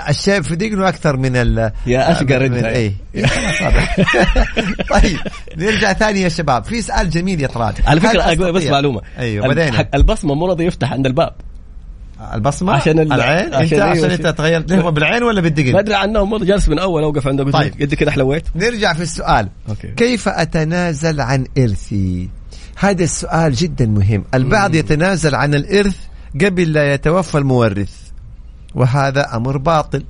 [SPEAKER 7] الشيب في دقنه أكثر من ال
[SPEAKER 6] يا أشقر
[SPEAKER 7] من-
[SPEAKER 6] أنت.
[SPEAKER 7] إيه. طيب نرجع ثاني يا شباب. في سؤال جميل يا طراد
[SPEAKER 6] على فكرة بس
[SPEAKER 7] معلومة.
[SPEAKER 6] أيوه
[SPEAKER 7] بدينا.
[SPEAKER 6] البصمة مو راضي يفتح عند الباب.
[SPEAKER 7] البصمة؟
[SPEAKER 6] عشان ال-
[SPEAKER 7] العين؟
[SPEAKER 6] عشان
[SPEAKER 7] أنت
[SPEAKER 6] إيه
[SPEAKER 7] عشان أنت تغيرت. هو بالعين ولا
[SPEAKER 6] ما
[SPEAKER 7] بالدقن
[SPEAKER 6] أدري عنهم والله جالس من أول أوقف عنده.
[SPEAKER 7] طيب.
[SPEAKER 6] طيب. قد كذا حلويت
[SPEAKER 7] نرجع في السؤال.
[SPEAKER 6] أوكي.
[SPEAKER 7] كيف أتنازل عن إرثي؟ هذا السؤال جدا مهم. البعض يتنازل عن الإرث قبل لا يتوفى المورث. وهذا أمر باطل.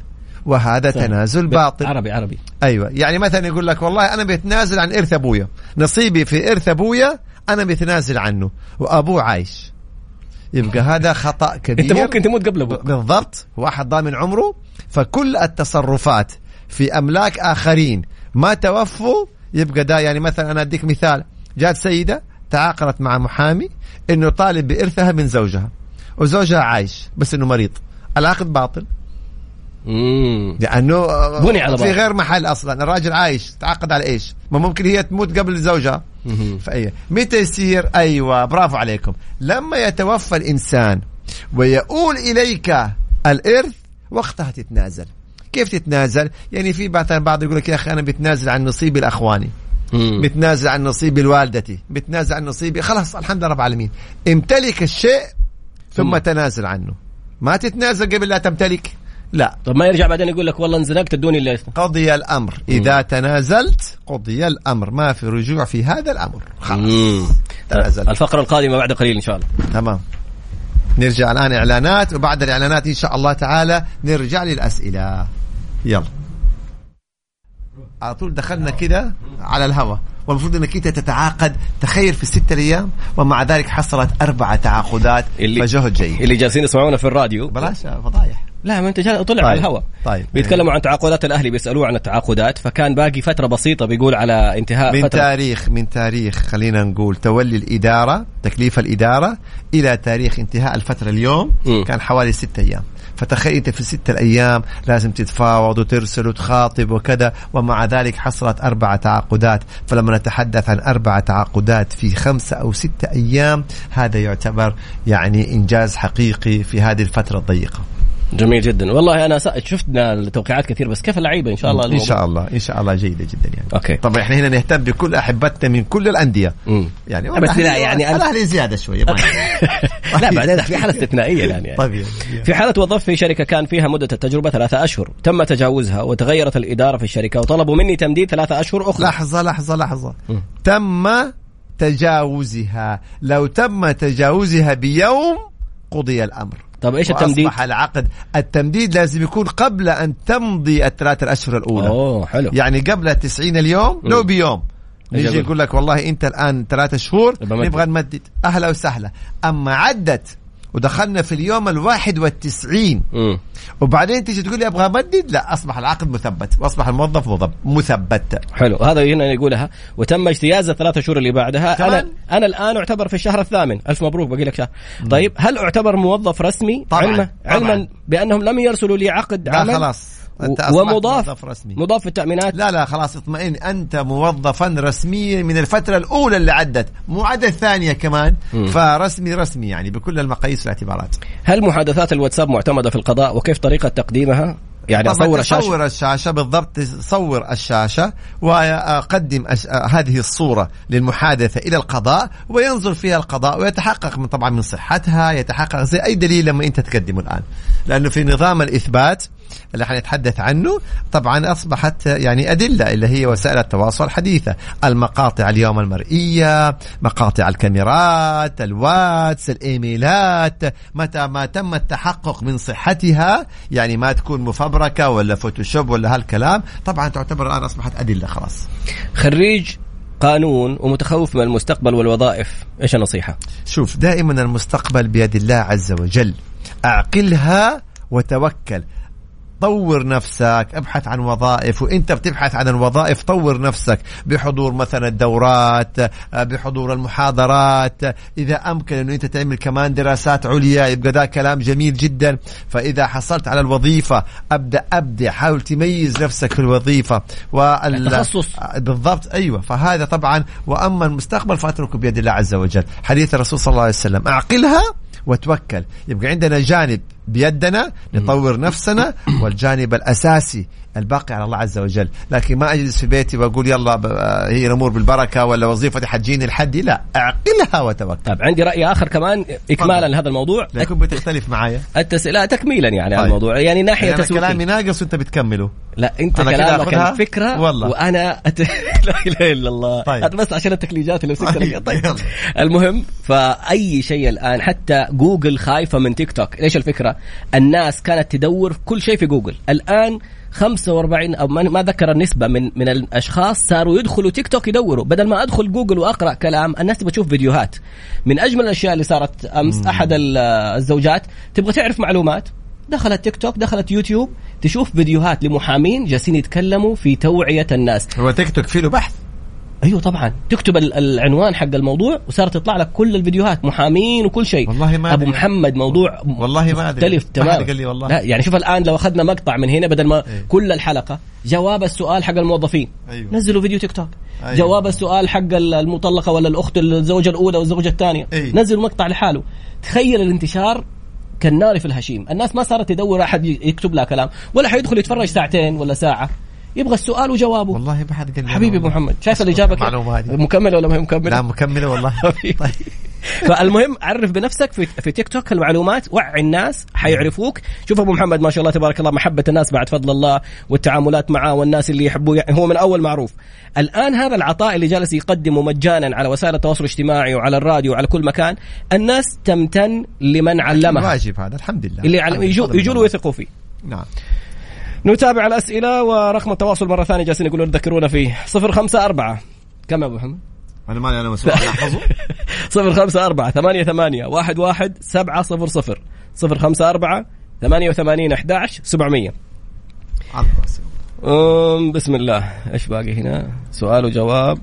[SPEAKER 7] وهذا تنازل باطل.
[SPEAKER 6] عربي عربي.
[SPEAKER 7] أيوه. يعني مثلا يقول لك والله أنا بتنازل عن إرث أبويا. نصيبي في إرث أبويا أنا بتنازل عنه. وأبوه عايش. يبقى هذا خطأ كبير.
[SPEAKER 6] أنت ممكن تموت قبل أبوك
[SPEAKER 7] بالضبط. واحد ضامن عمره. فكل التصرفات في أملاك آخرين ما توفوا يبقى ده يعني مثلا أنا أديك مثال. جات سيدة تعاقدت مع محامي إنه طالب بإرثها من زوجها. وزوجها عايش بس إنه مريض. العقد باطل.
[SPEAKER 6] امم
[SPEAKER 7] لأنه
[SPEAKER 6] بني على
[SPEAKER 7] في
[SPEAKER 6] بعض.
[SPEAKER 7] غير محل أصلا. الراجل عايش تعاقد على إيش؟ ما ممكن هي تموت قبل زوجها فأي متى يصير؟ أيوه برافو عليكم. لما يتوفى الإنسان ويؤول إليك الإرث وقتها تتنازل. كيف تتنازل؟ يعني في مثلا بعض يقول لك يا أخي أنا بتنازل عن نصيبي الأخواني. بتنازل عن نصيبي لوالدتي بتنازل عن نصيبي خلاص الحمد لله رب العالمين. امتلك الشيء
[SPEAKER 6] ثم.
[SPEAKER 7] تنازل عنه. ما تتنازل قبل لا تمتلك. لا.
[SPEAKER 6] طب ما يرجع بعدين يقول لك والله انزنقت ادوني اللي
[SPEAKER 7] قضي الأمر. إذا تنازلت قضي الأمر. ما في رجوع في هذا الأمر. خلاص. تنازل
[SPEAKER 6] الفقرة القادمة بعد قليل إن شاء الله.
[SPEAKER 7] تمام. نرجع الآن إعلانات وبعد الإعلانات إن شاء الله تعالى نرجع للأسئلة. يلا. على طول دخلنا كده على الهواء والمفروض إنك أنت تتعاقد. تخيل في الستة أيام ومع ذلك حصلت أربع تعاقدات
[SPEAKER 6] اللي-
[SPEAKER 7] فجهد جيد.
[SPEAKER 6] اللي جالسين يسمعونا في الراديو.
[SPEAKER 7] بلاش فضايح.
[SPEAKER 6] لا ما أنت طلع
[SPEAKER 7] طيب.
[SPEAKER 6] على الهواء
[SPEAKER 7] طيب.
[SPEAKER 6] بيتكلموا عن تعاقدات الأهلي بيسألوه عن التعاقدات فكان باقي فترة بسيطة بيقول على انتهاء
[SPEAKER 7] من
[SPEAKER 6] فترة
[SPEAKER 7] تاريخ من تاريخ خلينا نقول تولي الإدارة تكليف الإدارة إلى تاريخ انتهاء الفترة اليوم
[SPEAKER 6] مم.
[SPEAKER 7] كان حوالي ستة أيام فتخيل أنت في الستة الأيام لازم تتفاوض وترسل وتخاطب وكذا ومع ذلك حصلت أربع تعاقدات فلما نتحدث عن أربع تعاقدات في خمسة أو ستة أيام هذا يعتبر يعني إنجاز حقيقي في هذه الفترة الضيقة
[SPEAKER 6] جميل جدا. والله أنا شفنا التوقيعات كثير بس كيف اللعيبة إن شاء الله
[SPEAKER 7] إن شاء الله إن شاء الله جيدة جدا يعني.
[SPEAKER 6] أوكي.
[SPEAKER 7] طبعا إحنا هنا نهتم بكل أحبتنا من كل الأندية.
[SPEAKER 6] مم.
[SPEAKER 7] يعني
[SPEAKER 6] بس لا، يعني أنا-
[SPEAKER 7] الأهلي زيادة شوية
[SPEAKER 6] لا بعدين في حالة استثنائية الآن يعني.
[SPEAKER 7] طيب
[SPEAKER 6] في حالة وظف في شركة كان فيها مدة التجربة ثلاثة أشهر تم تجاوزها وتغيرت الإدارة في الشركة وطلبوا مني تمديد ثلاثة أشهر أخرى.
[SPEAKER 7] لحظة لحظة لحظة.
[SPEAKER 6] مم.
[SPEAKER 7] تم تجاوزها. لو تم تجاوزها بيوم قضي الأمر.
[SPEAKER 6] طب إيش التمديد؟
[SPEAKER 7] وأصبح العقد التمديد لازم يكون قبل أن تمضي الثلاث الأشهر الأولى
[SPEAKER 6] أوه حلو
[SPEAKER 7] يعني قبل 90 اليوم لو. بيوم نيجي
[SPEAKER 6] أجل.
[SPEAKER 7] نقول لك والله أنت الآن ثلاثة شهور. نبغى نمدد أهلا وسهلا أما عدت ودخلنا في اليوم الواحد والتسعين. وبعدين تيجي تقول لي أبغى أمدد؟ لا أصبح العقد مثبت. وأصبح الموظف مثبت.
[SPEAKER 6] حلو. هذا هنا يقولها وتم اجتياز الثلاث شهور اللي بعدها.
[SPEAKER 7] كمان؟
[SPEAKER 6] أنا أنا الآن أعتبر في الشهر الثامن. ألف مبروك باقي لك شهر. طيب هل أعتبر موظف رسمي؟
[SPEAKER 7] طبعاً،
[SPEAKER 6] علما
[SPEAKER 7] طبعاً.
[SPEAKER 6] علما بأنهم لم يرسلوا لي عقد
[SPEAKER 7] لا
[SPEAKER 6] عمل؟
[SPEAKER 7] خلاص. أنت أصبحت
[SPEAKER 6] ومضاف
[SPEAKER 7] موظف رسمي.
[SPEAKER 6] مضاف في التأمينات.
[SPEAKER 7] لا لا خلاص اطمئن. أنت موظفا رسميا من الفترة الأولى اللي عدت مو عدت الثانية كمان فرسمي رسمي يعني بكل المقاييس والاعتبارات
[SPEAKER 6] هل محادثات الواتساب معتمدة في القضاء؟ وكيف طريقة تقديمها؟ يعني أصور الشاشه
[SPEAKER 7] تصور الشاشة. بالضبط صور الشاشة وأقدم أش... هذه الصورة للمحادثة إلى القضاء وينظر فيها القضاء ويتحقق من طبعا من صحتها يتحقق زي أي دليل لما أنت تقدمه الآن. لأنه في نظام الإثبات اللي حنتحدث عنه. طبعا أصبحت يعني أدلة اللي هي وسائل التواصل الحديثة. المقاطع اليوم المرئية مقاطع الكاميرات الواتس الإيميلات. متى ما تم التحقق من صحتها يعني ما تكون مفبركة ولا فوتوشوب ولا هالكلام طبعا تعتبر الآن أصبحت أدلة خلاص.
[SPEAKER 6] خريج قانون ومتخوف من المستقبل والوظائف. إيش النصيحة؟
[SPEAKER 7] شوف دائما المستقبل بيد الله عز وجل. أعقلها وتوكل. طور نفسك ابحث عن وظائف وانت بتبحث عن الوظائف طور نفسك بحضور مثلا الدورات بحضور المحاضرات. إذا أمكن انه أنت تعمل كمان دراسات عليا يبقى ده كلام جميل جدا. فإذا حصلت على الوظيفة أبدأ أبدع حاول تميز نفسك في الوظيفة. وال... بالضبط أيوه. فهذا طبعا وأما المستقبل فأتركه بيد الله عز وجل. حديث الرسول صلى الله عليه وسلم. أعقلها وتوكل. يبقى عندنا جانب بيدنا نطور نفسنا والجانب الأساسي الباقي على الله عز وجل. لكن ما أجلس في بيتي وأقول يلا آه، هي الأمور بالبركة ولا وظيفتي حتجيني لحدي لا أعقلها وتوكل.
[SPEAKER 6] طيب عندي رأي آخر كمان اكمالا لهذا الموضوع.
[SPEAKER 7] لا يكون بتختلف معايا.
[SPEAKER 6] التس... لا تكميلا يعني على
[SPEAKER 7] طيب.
[SPEAKER 6] الموضوع. يعني ناحية
[SPEAKER 7] أنا
[SPEAKER 6] تسويقية.
[SPEAKER 7] كلامي ناقص وأنت بتكمله.
[SPEAKER 6] لا أنت
[SPEAKER 7] أنا كده
[SPEAKER 6] كلامك؟ الفكرة
[SPEAKER 7] والله.
[SPEAKER 6] وأنا أت... لا إله إلا الله.
[SPEAKER 7] طيب.
[SPEAKER 6] هذا بس عشان التكليجات اللي مسكت
[SPEAKER 7] طيب.
[SPEAKER 6] طيب.
[SPEAKER 7] يلا.
[SPEAKER 6] المهم فأي شيء الآن حتى جوجل خايفة من تيك توك. ليش الفكرة؟ الناس كانت تدور كل شيء في جوجل. الآن 45 أو ما ذكر النسبة من من الأشخاص صاروا يدخلوا تيك توك يدوروا. بدل ما أدخل جوجل وأقرأ كلام الناس تبغى تشوف فيديوهات. من أجمل الأشياء اللي صارت أمس أحد ال- الزوجات تبغى تعرف معلومات. دخلت تيك توك دخلت يوتيوب تشوف فيديوهات لمحامين جالسين يتكلموا في توعية الناس
[SPEAKER 7] هو تيك توك فيه له بحث
[SPEAKER 6] أيوه طبعا تكتب ال- العنوان حق الموضوع وصارت تطلع لك كل الفيديوهات محامين وكل شيء
[SPEAKER 7] والله ما أبو.
[SPEAKER 6] محمد موضوع
[SPEAKER 7] والله ما.
[SPEAKER 6] مختلف
[SPEAKER 7] ما
[SPEAKER 6] تمام
[SPEAKER 7] قال لي والله.
[SPEAKER 6] لا يعني شوف الآن لو أخذنا مقطع من هنا بدل ما
[SPEAKER 7] إيه.
[SPEAKER 6] كل الحلقة جواب السؤال حق الموظفين
[SPEAKER 7] أيوة.
[SPEAKER 6] نزلوا فيديو تيك توك
[SPEAKER 7] أيوة.
[SPEAKER 6] جواب السؤال حق ال- المطلقة ولا الأخت الزوجة الأولى والزوجة الثانية
[SPEAKER 7] إيه.
[SPEAKER 6] نزلوا مقطع لحاله تخيل الانتشار كالنار في الهشيم. الناس ما صارت تدور أحد يكتب لها كلام ولا حيدخل يتفرج ساعتين ولا ساعة. يبغى السؤال وجوابه
[SPEAKER 7] والله ما حد قال
[SPEAKER 6] حبيبي
[SPEAKER 7] أبو.
[SPEAKER 6] محمد شايف
[SPEAKER 7] الإجابة.
[SPEAKER 6] مكملة ولا ما هي مكملة؟
[SPEAKER 7] لا مكملة والله
[SPEAKER 6] طيب. فالمهم عرف بنفسك في, في تيك توك المعلومات وعي الناس حيعرفوك شوف أبو محمد ما شاء الله تبارك الله محبة الناس بعد فضل الله والتعاملات معاه والناس اللي يحبوه يعني هو من أول معروف الآن هذا العطاء اللي جالس يقدمه مجانا على وسائل التواصل الاجتماعي وعلى الراديو وعلى كل مكان الناس تمتن لمن علمها
[SPEAKER 7] واجب هذا الحمد لله
[SPEAKER 6] اللي يجوا يجوا. ويثقوا فيه
[SPEAKER 7] نعم
[SPEAKER 6] نتابع الأسئلة ورقم التواصل مرة ثانية جالسين يقولون تذكرونا فيه 054 كم يا أبو محمد؟
[SPEAKER 7] أنا مالي أنا مسؤول أنا احفظه
[SPEAKER 6] صفر خمسة أربعة ثمانية ثمانية واحد واحد سبعة صفر صفر. صفر خمسة أربعة ثمانية وثمانين أحداش سبعمية. بسم الله. إيش باقي هنا؟ سؤال وجواب.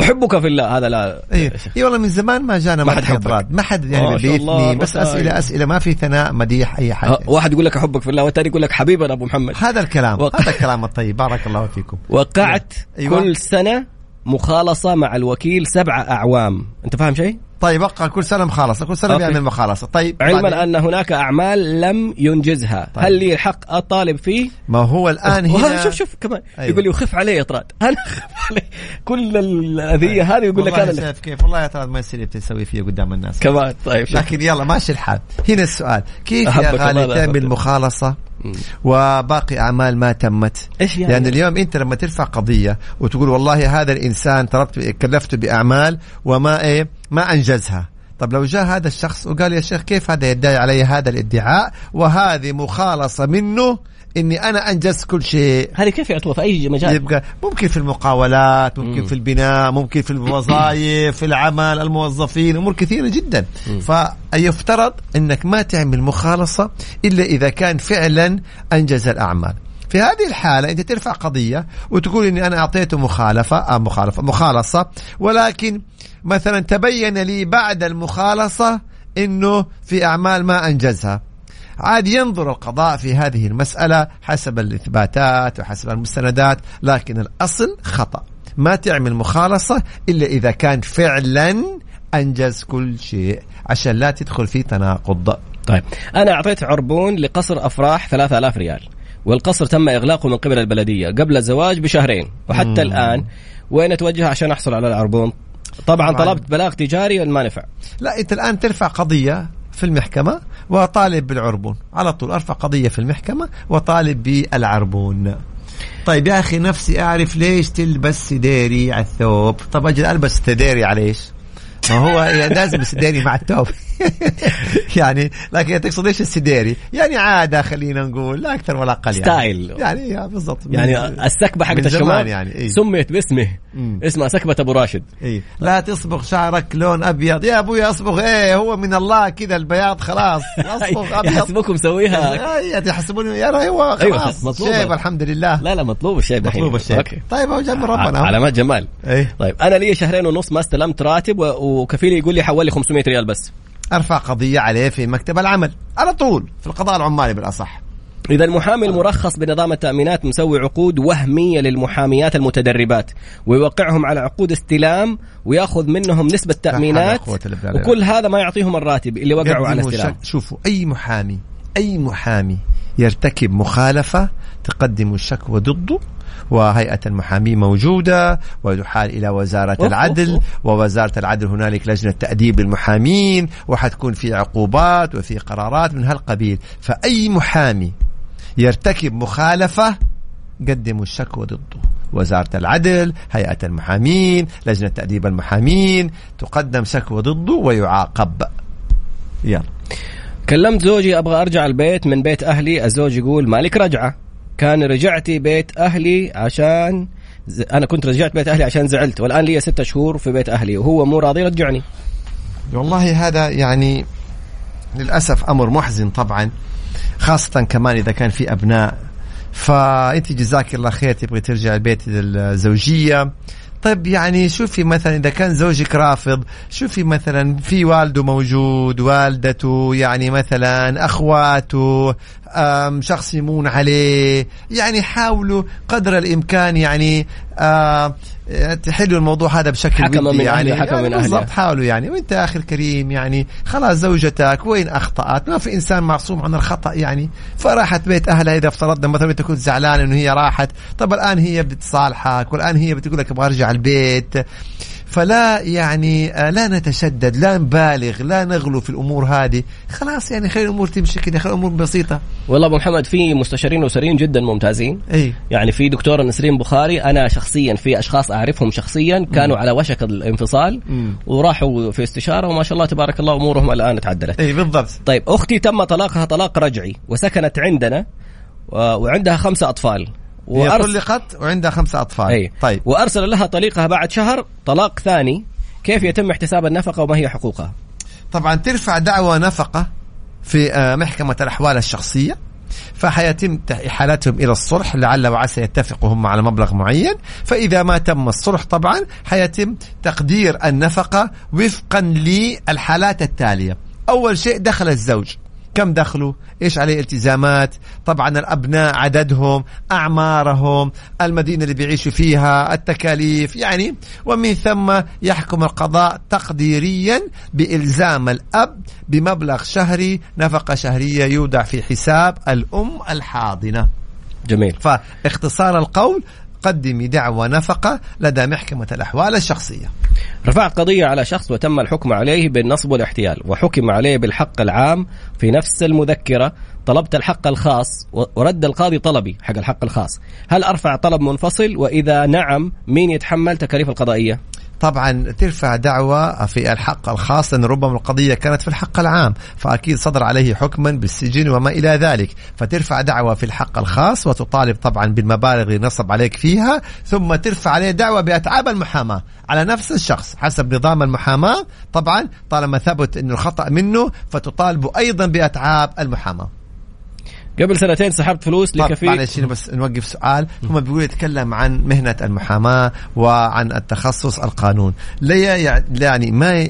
[SPEAKER 6] أحبك في الله. هذا لا.
[SPEAKER 7] اي اي والله من زمان ما جانا
[SPEAKER 6] ما حد.
[SPEAKER 7] اطراد ما حد يعني بيثني بس. أسئلة أسئلة. ما في ثناء مديح
[SPEAKER 6] أي
[SPEAKER 7] حاجة
[SPEAKER 6] واحد يقول لك أحبك في الله والثاني يقول لك حبيبنا أبو محمد.
[SPEAKER 7] هذا الكلام.
[SPEAKER 6] وق-
[SPEAKER 7] هذا الكلام الطيب. بارك الله فيكم.
[SPEAKER 6] وقعت
[SPEAKER 7] أيوة.
[SPEAKER 6] كل سنة مخالصة مع الوكيل سبعة أعوام. أنت فاهم شيء؟
[SPEAKER 7] طيب وقع كل سنة مخالصة كل
[SPEAKER 6] سنة.
[SPEAKER 7] بيعمل مخالصه طيب
[SPEAKER 6] علما؟ أن هناك أعمال لم ينجزها.
[SPEAKER 7] طيب.
[SPEAKER 6] هل لي الحق أطالب فيه؟
[SPEAKER 7] ما هو الآن
[SPEAKER 6] وهذا
[SPEAKER 7] هنا
[SPEAKER 6] شوف شوف كمان.
[SPEAKER 7] أيوة.
[SPEAKER 6] يقول لي وخف علي إطراد. أنا خف علي كل الأذية هذه يقول لك أنا
[SPEAKER 7] شايف كيف؟ والله يا ترى ما يصير بتسوي فيه قدام الناس.
[SPEAKER 6] كمان. طيب شوف.
[SPEAKER 7] لكن يلا ماشي الحال. هنا السؤال. كيف يا غالي؟ تعمل
[SPEAKER 6] أحبك.
[SPEAKER 7] مخالصة وباقي أعمال ما تمت.
[SPEAKER 6] إيش يعني؟
[SPEAKER 7] لأن اليوم أنت لما ترفع قضية وتقول والله هذا الإنسان طلبت كلفته بأعمال وما إيه؟ ما أنجزها. طب لو جاء هذا الشخص وقال يا شيخ كيف هذا يدعي علي هذا الادعاء؟ وهذه مخالصة منه إني أنا انجزت كل شيء.
[SPEAKER 6] هذه كيف يعطوها في أي مجال؟
[SPEAKER 7] يبقى ممكن في المقاولات ممكن
[SPEAKER 6] مم.
[SPEAKER 7] في البناء ممكن في الوظائف في العمل الموظفين أمور كثيرة جدا. فيفترض إنك ما تعمل مخالصة إلا إذا كان فعلا أنجز الأعمال. في هذه الحالة أنت ترفع قضية وتقول إني أنا أعطيته مخالفة آه مخالفة مخالصة ولكن مثلا تبين لي بعد المخالصة إنه في أعمال ما أنجزها. عاد ينظر القضاء في هذه المسألة حسب الإثباتات وحسب المستندات لكن الأصل خطأ. ما تعمل مخالصة إلا إذا كان فعلا أنجز كل شيء عشان لا تدخل في تناقض.
[SPEAKER 6] طيب أنا أعطيت عربون لقصر أفراح 3000 ريال. والقصر تم إغلاقه من قبل البلدية قبل الزواج بشهرين وحتى
[SPEAKER 7] مم.
[SPEAKER 6] الآن وين اتوجه عشان أحصل على العربون؟ طبعا,
[SPEAKER 7] طبعاً.
[SPEAKER 6] طلبت بلاغ تجاري ما نفع؟
[SPEAKER 7] لا أنت الآن ترفع قضية في المحكمة وطالب بالعربون. على طول أرفع قضية في المحكمة وطالب بالعربون. طيب يا أخي نفسي أعرف ليش تلبس سديري على الثوب؟ طب أجل ألبس سديري على إيش؟ هو لازم السديري مع الثوب يعني لكن تقصد إيش السديري؟ يعني عادة خلينا نقول لا أكثر ولا أقل يعني.
[SPEAKER 6] ستايل.
[SPEAKER 7] يعني يا بالضبط.
[SPEAKER 6] يعني السكبة حقت الشمال
[SPEAKER 7] يعني إيه.
[SPEAKER 6] سميت باسمه. اسمها سكبة أبو راشد.
[SPEAKER 7] إيه. لا تصبغ شعرك لون أبيض. يا أبوي اصبغ إيه هو من الله كذا البياض خلاص. اصبغ أبيض.
[SPEAKER 6] يحسبوكم مسويها.
[SPEAKER 7] إيه تحسبون يا هو
[SPEAKER 6] أيوة،
[SPEAKER 7] خلاص
[SPEAKER 6] مطلوبة.
[SPEAKER 7] شيب الحمد لله.
[SPEAKER 6] لا لا مطلوب دحين
[SPEAKER 7] مطلوب
[SPEAKER 6] أوكي.
[SPEAKER 7] طيب هو جنب ربنا.
[SPEAKER 6] علامات جمال.
[SPEAKER 7] إيه.
[SPEAKER 6] طيب أنا لي شهرين ونص ما استلمت راتب و- وكفيلي يقول لي حول لي 500 ريال بس.
[SPEAKER 7] أرفع قضية عليه في مكتب العمل على طول في القضاء العمالي بالأصح.
[SPEAKER 6] إذا المحامي المرخص بنظام التأمينات مسوي عقود وهمية للمحاميات المتدربات ويوقعهم على عقود استلام ويأخذ منهم نسبة تأمينات. وكل هذا ما يعطيهم الراتب اللي وقعوا على استلام.
[SPEAKER 7] شوفوا أي محامي أي محامي يرتكب مخالفة تقدم الشكوى ضده وهيئة المحامين موجودة ويحال إلى وزارة
[SPEAKER 6] أوف،
[SPEAKER 7] العدل
[SPEAKER 6] أوف،
[SPEAKER 7] ووزارة العدل هنالك لجنة تأديب للمحامين وحتكون في عقوبات وفي قرارات من هالقبيل. فأي محامي يرتكب مخالفة قدموا الشكوى ضده وزارة العدل هيئة المحامين لجنة تأديب المحامين تقدم شكوى ضده ويعاقب. يلا.
[SPEAKER 6] كلمت زوجي أبغى أرجع البيت من بيت أهلي. الزوج يقول مالك رجعة؟ كان رجعتي بيت أهلي عشان ز... أنا كنت رجعت بيت أهلي عشان زعلت والآن لي ستة شهور في بيت أهلي وهو مو راضي يرجعني
[SPEAKER 7] والله هذا يعني للأسف أمر محزن طبعا خاصة كمان إذا كان في أبناء. فأنت جزاك الله خير تبغي ترجع البيت الزوجية طيب يعني شوفي مثلا إذا كان زوجك رافض شوفي مثلا في والده موجود والدته يعني مثلا أخواته أم، شخص يمون عليه يعني حاولوا قدر الإمكان يعني تحلوا الموضوع هذا بشكل
[SPEAKER 6] حكم
[SPEAKER 7] ودي
[SPEAKER 6] من
[SPEAKER 7] يعني.
[SPEAKER 6] أهله، حكم
[SPEAKER 7] يعني
[SPEAKER 6] من أهله.
[SPEAKER 7] بالضبط حاولوا يعني. وأنت يا أخي الكريم يعني خلاص زوجتك وين أخطأت؟ ما في إنسان معصوم عن الخطأ يعني. فراحت بيت أهلها إذا افترضنا مثلا أنت كنت زعلان إنه هي راحت طب الآن هي بتصالحك والآن هي بتقول لك أبغى أرجع البيت. فلا يعني آه، لا نتشدد لا نبالغ لا نغلو في الأمور هذه. خلاص يعني خلي الأمور تمشي كذا خلي الأمور بسيطة.
[SPEAKER 6] والله أبو محمد في مستشارين أسريين جدا ممتازين.
[SPEAKER 7] إي.
[SPEAKER 6] يعني في دكتورة نسرين بخاري أنا شخصيا في أشخاص أعرفهم شخصيا كانوا على وشك الانفصال
[SPEAKER 7] مم.
[SPEAKER 6] وراحوا في استشارة وما شاء الله تبارك الله أمورهم الآن تعدلت.
[SPEAKER 7] إي بالضبط.
[SPEAKER 6] طيب أختي تم طلاقها طلاق رجعي وسكنت عندنا وعندها خمسة أطفال.
[SPEAKER 7] هي
[SPEAKER 6] وأرس-
[SPEAKER 7] طلقت وعندها خمسة أطفال.
[SPEAKER 6] أي.
[SPEAKER 7] طيب.
[SPEAKER 6] وأرسل لها طليقها بعد شهر طلاق ثاني. كيف يتم احتساب النفقة وما هي حقوقها؟
[SPEAKER 7] طبعا ترفع دعوى نفقة في آه، محكمة الأحوال الشخصية فحيتم إحالتهم إلى الصلح لعل وعسى يتفقوا هم على مبلغ معين. فإذا ما تم الصلح طبعا حيتم تقدير النفقة وفقا للحالات التالية. أول شيء دخل الزوج. كم دخله إيش عليه التزامات؟ طبعا الأبناء عددهم أعمارهم المدينة اللي بيعيشوا فيها التكاليف يعني ومن ثم يحكم القضاء تقديريا بإلزام الأب بمبلغ شهري نفقة شهرية يودع في حساب الأم الحاضنة.
[SPEAKER 6] جميل.
[SPEAKER 7] فاختصار القول قدمي دعوى نفقه لدى محكمة الأحوال الشخصية.
[SPEAKER 6] رفعت قضية على شخص وتم الحكم عليه بالنصب والاحتيال وحكم عليه بالحق العام في نفس المذكرة طلبت الحق الخاص ورد القاضي طلبي حق الحق الخاص. هل أرفع طلب منفصل؟ وإذا نعم مين يتحمل تكاليف القضائية؟
[SPEAKER 7] طبعا ترفع دعوة في الحق الخاص لأن ربما القضية كانت في الحق العام فأكيد صدر عليه حكما بالسجن وما إلى ذلك. فترفع دعوة في الحق الخاص وتطالب طبعا بالمبالغ اللي نصب عليك فيها ثم ترفع عليه دعوة بأتعاب المحاماة على نفس الشخص حسب نظام المحاماة. طبعا طالما ثبت أنه الخطأ منه فتطالب أيضا بأتعاب المحاماة.
[SPEAKER 6] قبل سنتين سحبت فلوس لكفيل
[SPEAKER 7] معلش بس نوقف سؤال. هم بيقول يتكلم عن مهنة المحاماة وعن التخصص القانون. لا يعني ما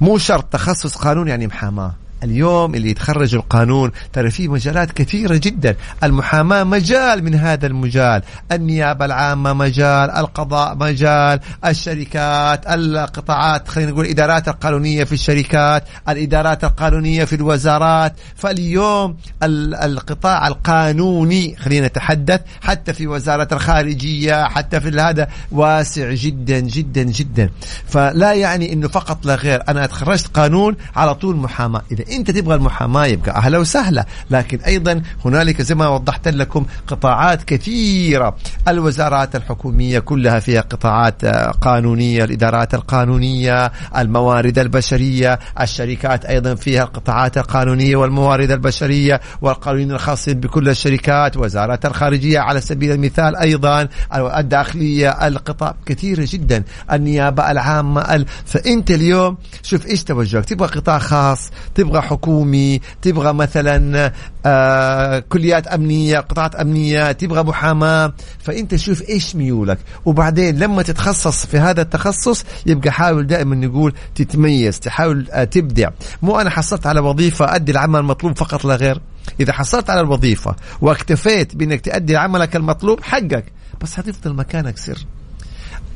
[SPEAKER 7] مو شرط تخصص قانون يعني محاماة. اليوم اللي يتخرج القانون ترى في مجالات كثيرة جدا. المحاماة مجال من هذا المجال. النيابة العامة مجال القضاء مجال الشركات القطاعات خلينا نقول الإدارات القانونية في الشركات الإدارات القانونية في الوزارات. فاليوم ال- القطاع القانوني خلينا نتحدث حتى في وزارة الخارجية حتى في هذا واسع جدا جدا جدا. فلا يعني إنه فقط لا غير. أنا تخرجت قانون على طول محاماة. إذا انت تبغى المحاماة يبقى أهلا وسهلا. لكن أيضا هنالك زي ما وضحت لكم قطاعات كثيرة. الوزارات الحكومية كلها فيها قطاعات آه، قانونية الإدارات القانونية الموارد البشرية الشركات أيضا فيها القطاعات القانونية والموارد البشرية والقانونيين الخاصين بكل الشركات وزارة الخارجية على سبيل المثال أيضا الداخلية القطاع. كثيره جدا. النيابة العامة ال... فأنت اليوم شوف إيش توجهك. تبغى قطاع خاص تبغى حكومي تبغى مثلا آه كليات أمنية قطاعات أمنية تبغى محاماة. فإنت شوف إيش ميولك. وبعدين لما تتخصص في هذا التخصص يبقى حاول دائما نقول تتميز تحاول آه تبدع. مو أنا حصلت على وظيفة أدي العمل المطلوب فقط لا غير. إذا حصلت على الوظيفة واكتفيت بإنك تؤدي عملك المطلوب حقك. بس حتفضل مكانك سر.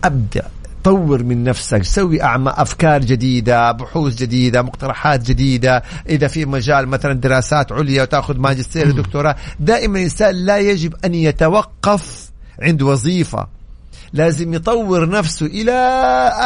[SPEAKER 7] أبدع. طور من نفسك. سوي أعمى أفكار جديدة بحوث جديدة مقترحات جديدة. إذا في مجال مثلا دراسات عليا وتأخذ ماجستير ودكتوراه دائما الإنسان لا يجب أن يتوقف عند وظيفة. لازم يطور نفسه إلى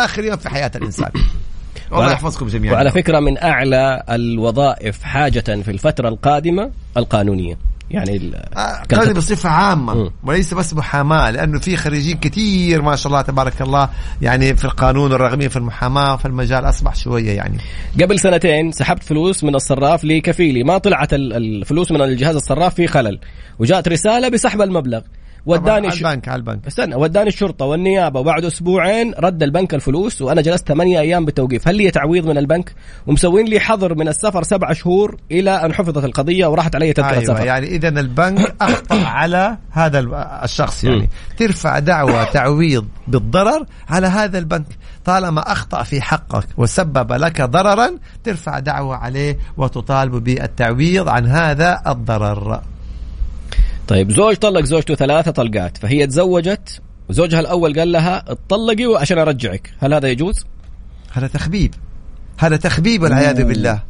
[SPEAKER 7] آخر يوم في حياة الإنسان. الله يحفظكم جميعا.
[SPEAKER 6] وعلى فكرة من أعلى الوظائف حاجة في الفترة القادمة القانونية. يعني ال-
[SPEAKER 7] آه، قصدي
[SPEAKER 6] خط-
[SPEAKER 7] بصفة عامة
[SPEAKER 6] مم.
[SPEAKER 7] وليس بس محاماة لأنه في خريجين كثير ما شاء الله تبارك الله يعني في القانون والراغبين في المحاماة فالمجال أصبح شوية يعني
[SPEAKER 6] قبل سنتين سحبت فلوس من الصراف لكفيلي ما طلعت ال- الفلوس من الجهاز الصراف في خلل وجاءت رسالة بسحب المبلغ وداني
[SPEAKER 7] على. البنك على البنك.
[SPEAKER 6] استنى وداني الشرطة والنيابة وبعد أسبوعين رد البنك الفلوس وأنا جلست ثمانية أيام بالتوقيف هل لي تعويض من البنك؟ ومسوين لي حظر من السفر سبع شهور إلى أن حفظت القضية وراحت علي تذكرة
[SPEAKER 7] أيوة
[SPEAKER 6] سفر.
[SPEAKER 7] يعني إذا البنك أخطأ على هذا ال- الشخص يعني. ترفع دعوى تعويض بالضرر على هذا البنك. طالما أخطأ في حقك وسبب لك ضررا ترفع دعوى عليه وتطالب بالتعويض عن هذا الضرر.
[SPEAKER 6] طيب زوج طلق زوجته ثلاثة طلقات فهي تزوجت وزوجها الأول قال لها اتطلقي عشان أرجعك هل هذا يجوز؟
[SPEAKER 7] هذا تخبيب هذا تخبيب والعياذ بالله.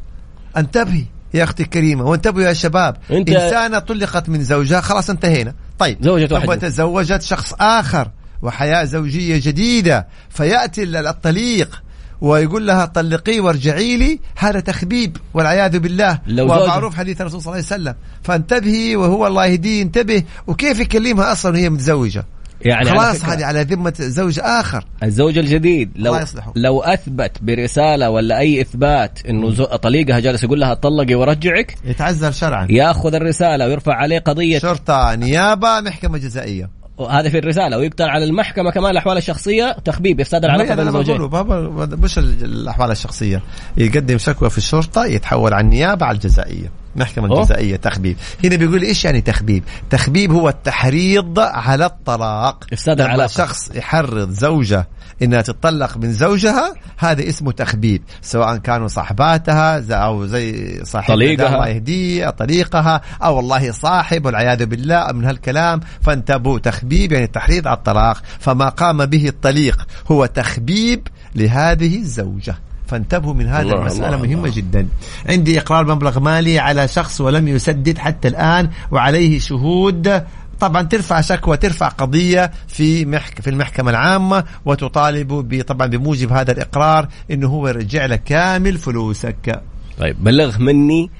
[SPEAKER 7] انتبهي يا أختي الكريمة وانتبهوا يا شباب
[SPEAKER 6] أنت-
[SPEAKER 7] إنسانة طلقت من زوجها خلاص انتهينا. طيب
[SPEAKER 6] زوجت
[SPEAKER 7] ثم تزوجت شخص آخر وحياة زوجية جديدة فيأتي ال- الطليق. ويقول لها طلقي وارجعي لي هذا تخبيب والعياذ بالله
[SPEAKER 6] لو
[SPEAKER 7] ومعروف حديث الرسول صلى الله عليه وسلم. فانتبهي وهو الله يهديه انتبه. وكيف يكلمها أصلا وهي متزوجة؟
[SPEAKER 6] يعني
[SPEAKER 7] خلاص هذه على ذمة زوج آخر.
[SPEAKER 6] الزوج الجديد لو. لو أثبت برسالة ولا أي إثبات إنه. طليقها جالس يقول لها اتطلقي وارجعك
[SPEAKER 7] يتعذر شرعا.
[SPEAKER 6] ياخذ الرسالة ويرفع عليه قضية.
[SPEAKER 7] شرطة نيابة محكمة جزائية.
[SPEAKER 6] هذا في الرسالة ويقتل على المحكمة كمان الأحوال الشخصية تخبيب افساد
[SPEAKER 7] العلاقة
[SPEAKER 6] بين الزوجين.
[SPEAKER 7] بابا مش ال- الأحوال الشخصية. يقدم شكوى في الشرطة يتحول على النيابة على الجزائية. محكمة
[SPEAKER 6] أوه.
[SPEAKER 7] الجزائية تخبيب هنا بيقول إيش يعني تخبيب تخبيب هو التحريض على الطلاق
[SPEAKER 6] إفساد العلاقة.
[SPEAKER 7] شخص يحرض زوجة إنها تطلق من زوجها هذا اسمه تخبيب سواء كانوا صاحباتها أو زي صاحبها
[SPEAKER 6] طليقها.
[SPEAKER 7] الله يهديه طليقها أو والله صاحب والعياذ بالله من هالكلام فانتبهوا تخبيب يعني التحريض على الطلاق فما قام به الطليق هو تخبيب لهذه الزوجة فانتبهوا من هذه
[SPEAKER 6] الله
[SPEAKER 7] المسألة
[SPEAKER 6] الله
[SPEAKER 7] مهمة جدا. عندي إقرار مبلغ مالي على شخص ولم يسدد حتى الآن وعليه شهود. طبعا ترفع شكوى ترفع قضية في محك في المحكمة العامة وتطالب طبعا بموجب هذا الإقرار إنه هو يرجع لك كامل فلوسك.
[SPEAKER 6] طيب بلغ مني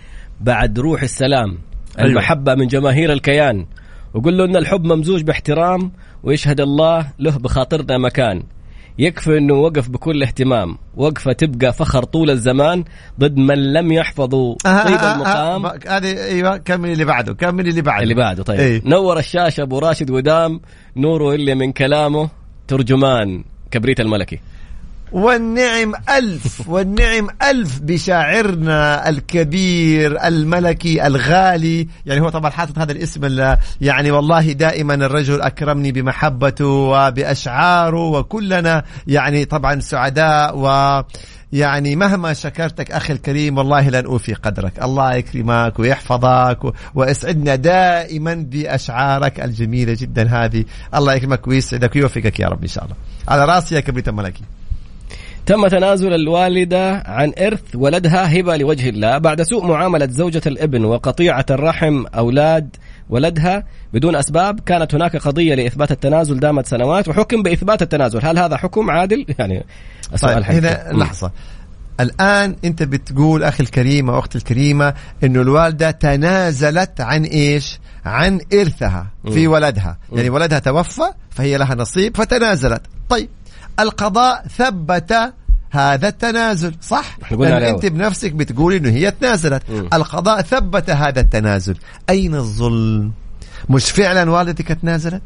[SPEAKER 6] بعد روح السلام
[SPEAKER 7] أيوة.
[SPEAKER 6] المحبة من جماهير الكيان وقول له إن الحب ممزوج باحترام ويشهد الله له بخاطرنا مكان. يكفي إنه وقف بكل اهتمام وقفة تبقى فخر طول الزمان ضد من لم يحفظوا طيب المقام.
[SPEAKER 7] هذه أيوه كمل اللي بعده كمل اللي بعده؟
[SPEAKER 6] اللي بعده طيب.
[SPEAKER 7] إيه.
[SPEAKER 6] نور الشاشة أبو راشد ودام نوره اللي من كلامه ترجمان كبريت الملكي.
[SPEAKER 7] والنعم ألف والنعم ألف بشاعرنا الكبير الملكي الغالي. يعني هو طبعا حاطط هذا الاسم ال- يعني والله دائما الرجل أكرمني بمحبته وبأشعاره وكلنا يعني طبعا سعداء. و يعني مهما شكرتك أخي الكريم والله لن أوفي قدرك. الله يكرمك ويحفظك و- ويسعدنا دائما بأشعارك الجميلة جدا هذه. الله يكرمك ويسعدك ويوفقك يا رب إن شاء الله. على رأسي يا كبريت الملكي.
[SPEAKER 6] تم تنازل الوالدة عن إرث ولدها هبة لوجه الله بعد سوء معاملة زوجة الابن وقطيعة الرحم أولاد ولدها بدون أسباب. كانت هناك قضية لإثبات التنازل دامت سنوات وحكم بإثبات التنازل. هل هذا حكم عادل؟ يعني السؤال
[SPEAKER 7] طيب. هنا
[SPEAKER 6] مم.
[SPEAKER 7] لحظة. الآن أنت بتقول أخي الكريمة وأختي الكريمة أنه الوالدة تنازلت عن إيش؟ عن إرثها في ولدها. يعني ولدها توفى فهي لها نصيب فتنازلت. طيب القضاء ثبت هذا التنازل صح؟ لأن أنت بنفسك بتقول أنه هي تنازلت.
[SPEAKER 6] مم.
[SPEAKER 7] القضاء ثبت هذا التنازل. أين الظلم؟ مش فعلا والدتك تنازلت؟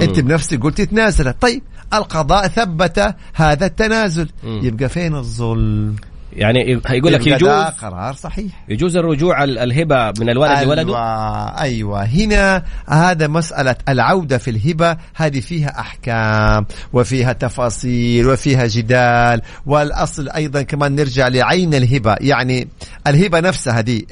[SPEAKER 7] أنت
[SPEAKER 6] مم.
[SPEAKER 7] بنفسك قلت تنازلت. طيب القضاء ثبت هذا التنازل.
[SPEAKER 6] مم.
[SPEAKER 7] يبقى فين الظلم؟
[SPEAKER 6] يعني هيقول لك يجوز
[SPEAKER 7] قرار صحيح.
[SPEAKER 6] يجوز الرجوع ال- الهبة من الولد لولده؟
[SPEAKER 7] أيوة, أيوة هنا هذا مسألة العودة في الهبة هذه فيها أحكام وفيها تفاصيل وفيها جدال والأصل أيضا كمان نرجع لعين الهبة. يعني الهبة نفسها دي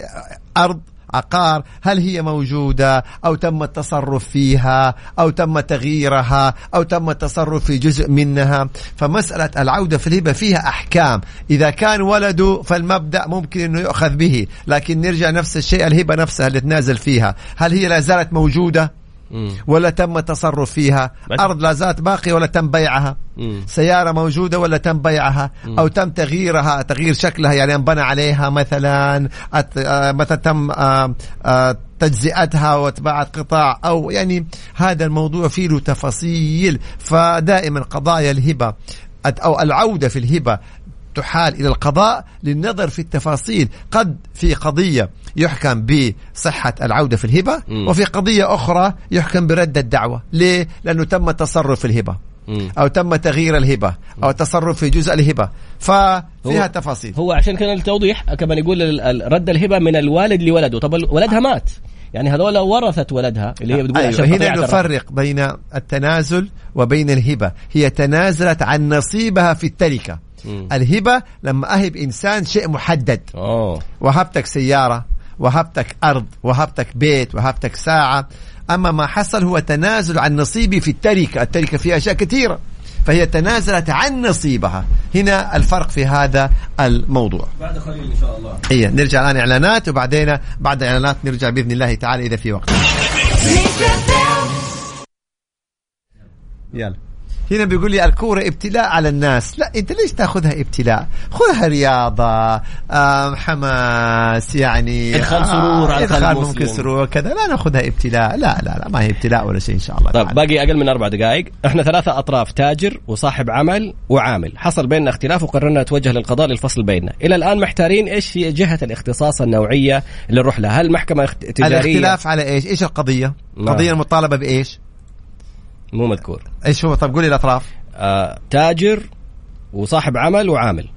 [SPEAKER 7] أرض عقار هل هي موجودة؟ أو تم التصرف فيها؟ أو تم تغييرها؟ أو تم التصرف في جزء منها؟ فمسألة العودة في الهبة فيها أحكام. إذا كان ولده فالمبدأ ممكن أنه يؤخذ به لكن نرجع نفس الشيء الهبة نفسها اللي تنازل فيها. هل هي لا زالت موجودة؟
[SPEAKER 6] مم.
[SPEAKER 7] ولا تم التصرف فيها. أرض لا زالت باقية ولا تم بيعها.
[SPEAKER 6] مم.
[SPEAKER 7] سيارة موجودة ولا تم بيعها. أو تم تغييرها تغيير شكلها يعني انبنى عليها مثلا أت- آه، مثلا تم آه، آه، تجزئتها واتباعت قطاع أو يعني هذا الموضوع فيه له تفاصيل. فدائما قضايا الهبة أو العودة في الهبة تحال إلى القضاء للنظر في التفاصيل. قد في قضية يحكم بصحة العودة في الهبة
[SPEAKER 6] مم.
[SPEAKER 7] وفي قضية أخرى يحكم برد الدعوة. ليه؟ لأنه تم التصرف في الهبة. أو تم تغيير الهبة أو التصرف في جزء الهبة. ففيها
[SPEAKER 6] هو-
[SPEAKER 7] تفاصيل.
[SPEAKER 6] هو عشان كده التوضيح كمان يقول رد الهبة من الوالد لولده. طب ولدها مات. يعني هذول ورثت ولدها اللي هي بتقول
[SPEAKER 7] أيوة.
[SPEAKER 6] عشان
[SPEAKER 7] هنا. نفرق بين التنازل وبين الهبة. هي تنازلت عن نصيبها في التركة.
[SPEAKER 6] مم.
[SPEAKER 7] الهبة لما أهب إنسان شيء محدد.
[SPEAKER 6] أوه.
[SPEAKER 7] وهبتك سيارة وهبتك أرض وهبتك بيت وهبتك ساعة. أما ما حصل هو تنازل عن نصيبي في التركة. التركة فيها أشياء كثيرة فهي تنازلت عن نصيبها. هنا الفرق في هذا الموضوع.
[SPEAKER 6] بعد قليل إن شاء الله.
[SPEAKER 7] هي نرجع الآن إعلانات وبعدين بعد اعلانات نرجع بإذن الله تعالى إذا في وقت. يلا. هنا بيقول لي الكورة ابتلاء على الناس. لا أنت ليش تاخذها ابتلاء؟ خذها رياضة. آم حماس يعني
[SPEAKER 6] إدخال سرور على إدخال
[SPEAKER 7] ممكن. سرور كذا. لا ناخذها ابتلاء. لا لا لا ما هي ابتلاء ولا شيء إن شاء الله
[SPEAKER 6] طيب
[SPEAKER 7] تعالى.
[SPEAKER 6] باقي أقل من أربع دقائق. إحنا ثلاثة أطراف تاجر وصاحب عمل وعامل. حصل بيننا اختلاف وقررنا نتوجه للقضاء للفصل بيننا. إلى الآن محتارين إيش هي جهة الاختصاص النوعية اللي نروح لها هل محكمة تجاريه
[SPEAKER 7] الاختلاف على إيش؟ إيش القضية؟
[SPEAKER 6] نعم.
[SPEAKER 7] القضية المطالبة بإيش؟
[SPEAKER 6] مو مذكور.
[SPEAKER 7] إيش هو؟ طب قولي الأطراف.
[SPEAKER 6] آه تاجر وصاحب عمل وعامل.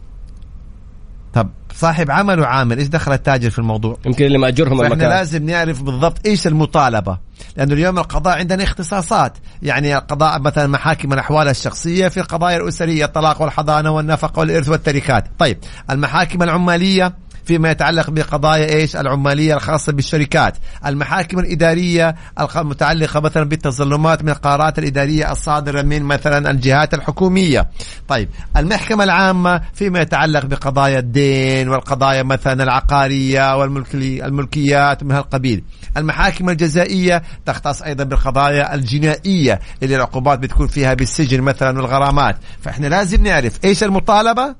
[SPEAKER 7] طب صاحب عمل وعامل إيش دخل التاجر في الموضوع؟
[SPEAKER 6] يمكن اللي
[SPEAKER 7] مأجرهم
[SPEAKER 6] المكان.
[SPEAKER 7] لازم نعرف بالضبط إيش المطالبة. لأنه اليوم القضاء عندنا اختصاصات. يعني القضاء مثلا محاكم الأحوال الشخصية في القضايا الأسرية الطلاق والحضانة والنفقة والإرث والتركات. طيب المحاكم العمالية فيما يتعلق بقضايا إيش؟ العمالية الخاصة بالشركات. المحاكم الإدارية المتعلقه مثلا بالتظلمات من القرارات الإدارية الصادرة من مثلا الجهات الحكومية. طيب المحكمة العامة فيما يتعلق بقضايا الدين والقضايا مثلا العقارية والملكي الملكيات من هالقبيل. المحاكم الجزائية تختص أيضا بالقضايا الجنائية اللي العقوبات بتكون فيها بالسجن مثلا والغرامات. فإحنا لازم نعرف إيش المطالبة؟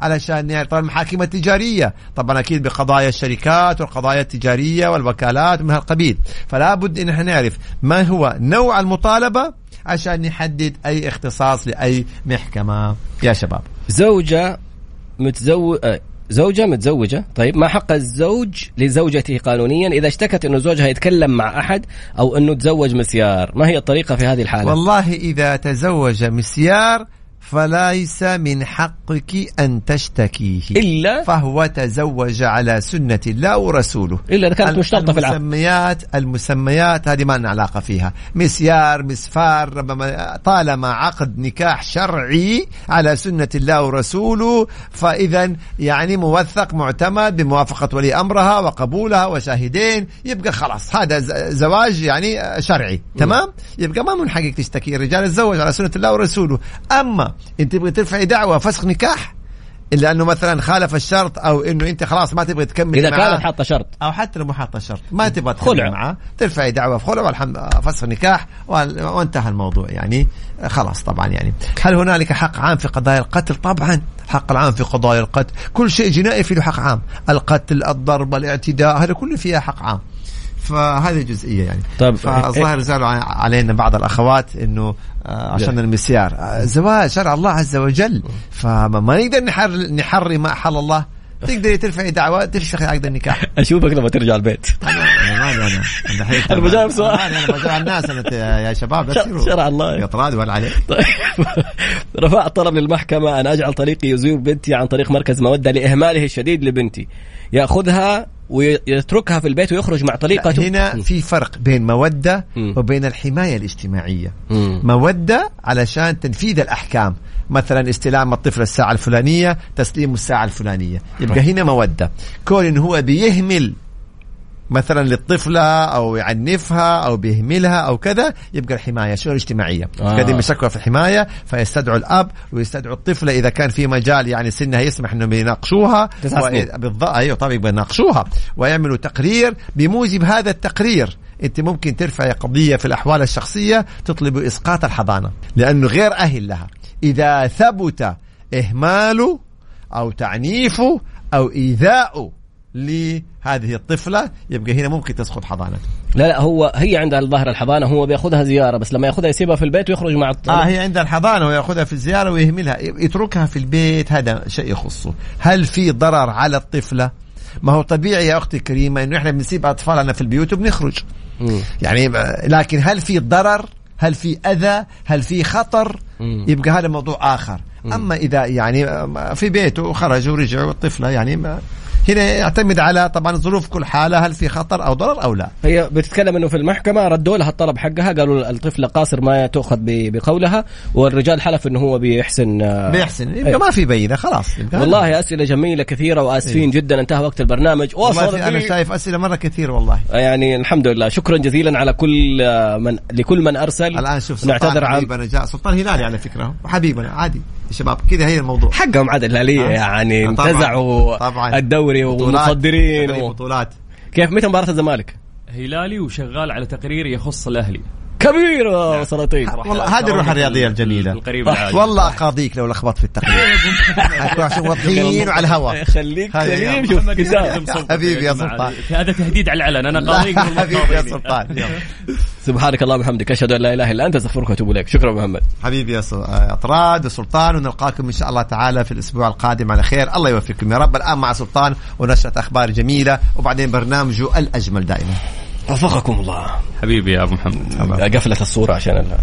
[SPEAKER 7] علشان طبعا المحاكم التجارية. طبعا أكيد بقضايا الشركات والقضايا التجارية والوكالات من هالقبيل. فلا بد إن إحنا نعرف ما هو نوع المطالبة عشان نحدد أي اختصاص لأي محكمة. يا شباب.
[SPEAKER 6] زوجة متزوج زوجة متزوجة. طيب ما حق الزوج لزوجته قانونيا؟ إذا اشتكت أنه زوجها يتكلم مع أحد أو أنه تزوج مسيار ما هي الطريقة في هذه الحالة؟
[SPEAKER 7] والله إذا تزوج مسيار فليس من حقك أن تشتكيه.
[SPEAKER 6] إلا
[SPEAKER 7] فهو تزوج على سنة الله ورسوله.
[SPEAKER 6] إلا إذا كانت مشترطة في العقد.
[SPEAKER 7] المسميات المسميات هذه ما لنا علاقة فيها. مسيار مسفار ربما- طالما عقد نكاح شرعي على سنة الله ورسوله فإذا يعني موثق معتمد بموافقة ولي أمرها وقبولها وشاهدين يبقى خلاص. هذا زواج يعني شرعي. تمام؟ يبقى ما من حقك تشتكي. الرجال تزوج على سنة الله ورسوله. أما أنت تبغي ترفعي دعوة فسخ نكاح إلا أنه مثلا خالف الشرط أو أنه أنت خلاص ما تبغي تكمل
[SPEAKER 6] إذا
[SPEAKER 7] معاه.
[SPEAKER 6] كانت حاطة شرط.
[SPEAKER 7] أو حتى لو ما حاطة شرط ما تبغى
[SPEAKER 6] خلع.
[SPEAKER 7] تخلع معاه ترفعي دعوة في خلع والحمد فسخ نكاح وانتهى الموضوع يعني. خلاص طبعا يعني. هل هنالك حق عام في قضايا القتل؟ طبعا. الحق العام في قضايا القتل. كل شيء جنائي فيه حق عام. القتل الضرب الاعتداء هذا كله فيها حق عام. فهذه جزئية يعني.
[SPEAKER 6] طيب.
[SPEAKER 7] فالظاهر زالوا عن- علينا بعض الأخوات إنه آه، عشان المسيار. آه، زواج شرع الله عز وجل. فما ما نقدر نحر نحرم ما أحل الله. تقدري ترفعي دعوة تفسخي عقد النكاح.
[SPEAKER 6] أشوفك لما ترجع البيت.
[SPEAKER 7] أنا أنا
[SPEAKER 6] أنا بجاوب سؤال.
[SPEAKER 7] أنا بجاوب الناس أنا يا شباب
[SPEAKER 6] شرع- الله.
[SPEAKER 7] يطراد ولا عليك.
[SPEAKER 6] طيب. رفعت طلب للمحكمة أن أجعل طريقي يزور بنتي عن طريق مركز مودة لإهماله الشديد لبنتي. يأخذها ويتركها في البيت ويخرج مع طليقته.
[SPEAKER 7] هنا في فرق بين مودة
[SPEAKER 6] مم.
[SPEAKER 7] وبين الحماية الاجتماعية.
[SPEAKER 6] مم.
[SPEAKER 7] مودة علشان تنفيذ الأحكام. مثلا استلام الطفل الساعة الفلانية تسليم الساعة الفلانية. يبقى هنا مودة. كون إن هو بيهمل مثلا للطفلة أو يعنفها أو بيهملها أو كذا يبقى الحماية. شؤون اجتماعيه
[SPEAKER 6] آه.
[SPEAKER 7] قاعدين بيشكوا في الحماية فيستدعوا الأب ويستدعوا الطفلة إذا كان في مجال يعني سنها يسمح إنهم يناقشوها.
[SPEAKER 6] سنين.
[SPEAKER 7] بالضبط أيوه طبعا يناقشوها. ويعملوا تقرير بموجب هذا التقرير. أنت ممكن ترفعي قضية في الأحوال الشخصية تطلب إسقاط الحضانة لأنه غير أهل لها. إذا ثبت إهماله أو تعنيفه أو ايذاؤه لهذه الطفلة يبقى هنا ممكن تسقط حضانته
[SPEAKER 6] لا لا هو هي عندها الظاهر الحضانة هو بياخذها زيارة بس لما ياخذها يسيبها في البيت ويخرج مع الط-
[SPEAKER 7] آه هي عندها الحضانة وياخذها في الزيارة ويهملها. يتركها في البيت هذا شيء يخصه. هل في ضرر على الطفلة؟ ما هو طبيعي يا أختي الكريمة إنه إحنا بنسيب أطفالنا في البيوت وبنخرج.
[SPEAKER 6] مم.
[SPEAKER 7] يعني لكن هل في ضرر؟ هل في أذى؟ هل في خطر؟
[SPEAKER 6] مم.
[SPEAKER 7] يبقى هذا موضوع آخر. أما إذا يعني في بيته وخرج ورجع والطفلة يعني ما هنا يعتمد على طبعا ظروف كل حالة هل في خطر أو ضرر أو لا.
[SPEAKER 6] هي بتتكلم إنه في المحكمة ردوا لها الطلب حقها قالوا الطفلة قاصر ما تؤخذ بقولها والرجال حلف إنه هو بيحسن آه،
[SPEAKER 7] بيحسن. يبقى
[SPEAKER 6] أيوة.
[SPEAKER 7] ما في بينة خلاص. يبقى
[SPEAKER 6] والله أسئلة جميلة كثيرة وآسفين جدا انتهى وقت البرنامج.
[SPEAKER 7] والله
[SPEAKER 6] أنا
[SPEAKER 7] شايف أسئلة مرة كثير والله.
[SPEAKER 6] يعني الحمد لله. شكرا جزيلا على كل آه، من لكل من أرسل.
[SPEAKER 7] الآن شوف سلطان
[SPEAKER 6] نعتذر عن
[SPEAKER 7] حبيبنا جاء. سلطان هلالي على فكرة. وحبيبنا عادي. شباب كذا هي الموضوع
[SPEAKER 6] حقهم عاد الهلاليه
[SPEAKER 7] آه.
[SPEAKER 6] يعني
[SPEAKER 7] طبعاً.
[SPEAKER 6] انتزعوا
[SPEAKER 7] طبعاً.
[SPEAKER 6] الدوري. ومصدرين و...
[SPEAKER 7] بطولات
[SPEAKER 6] كيف متى مباراة الزمالك؟
[SPEAKER 8] هلالي وشغال على تقرير يخص الأهلي
[SPEAKER 6] كبيرة سلاطين
[SPEAKER 7] والله هذه الروح الرياضية الجميلة.
[SPEAKER 8] القريب العاجل.
[SPEAKER 7] والله أقاضيك لو لخبطت في التقرير. حتكون عشان واضحين وعلى الهواء.
[SPEAKER 6] خليك سليم
[SPEAKER 7] يلا.
[SPEAKER 6] شوف
[SPEAKER 7] حبيبي يا. سلطان.
[SPEAKER 8] هذا تهديد على العلن. أنا قاضيك والله
[SPEAKER 7] حبيبي يا. سلطان.
[SPEAKER 6] سبحانك اللهم وبحمدك. أشهد أن لا إله إلا أنت. أستغفرك وأتوب إليك. شكرا محمد.
[SPEAKER 7] حبيبي يا سل- آه، اطراد وسلطان ونلقاكم إن شاء الله تعالى في الأسبوع القادم على خير. الله يوفقكم يا رب. الآن مع سلطان ونشره أخبار جميلة. وبعدين برنامجه الأجمل دائما.
[SPEAKER 6] وفقكم الله.
[SPEAKER 8] حبيبي يا أبو محمد.
[SPEAKER 6] قفلت الصورة عشان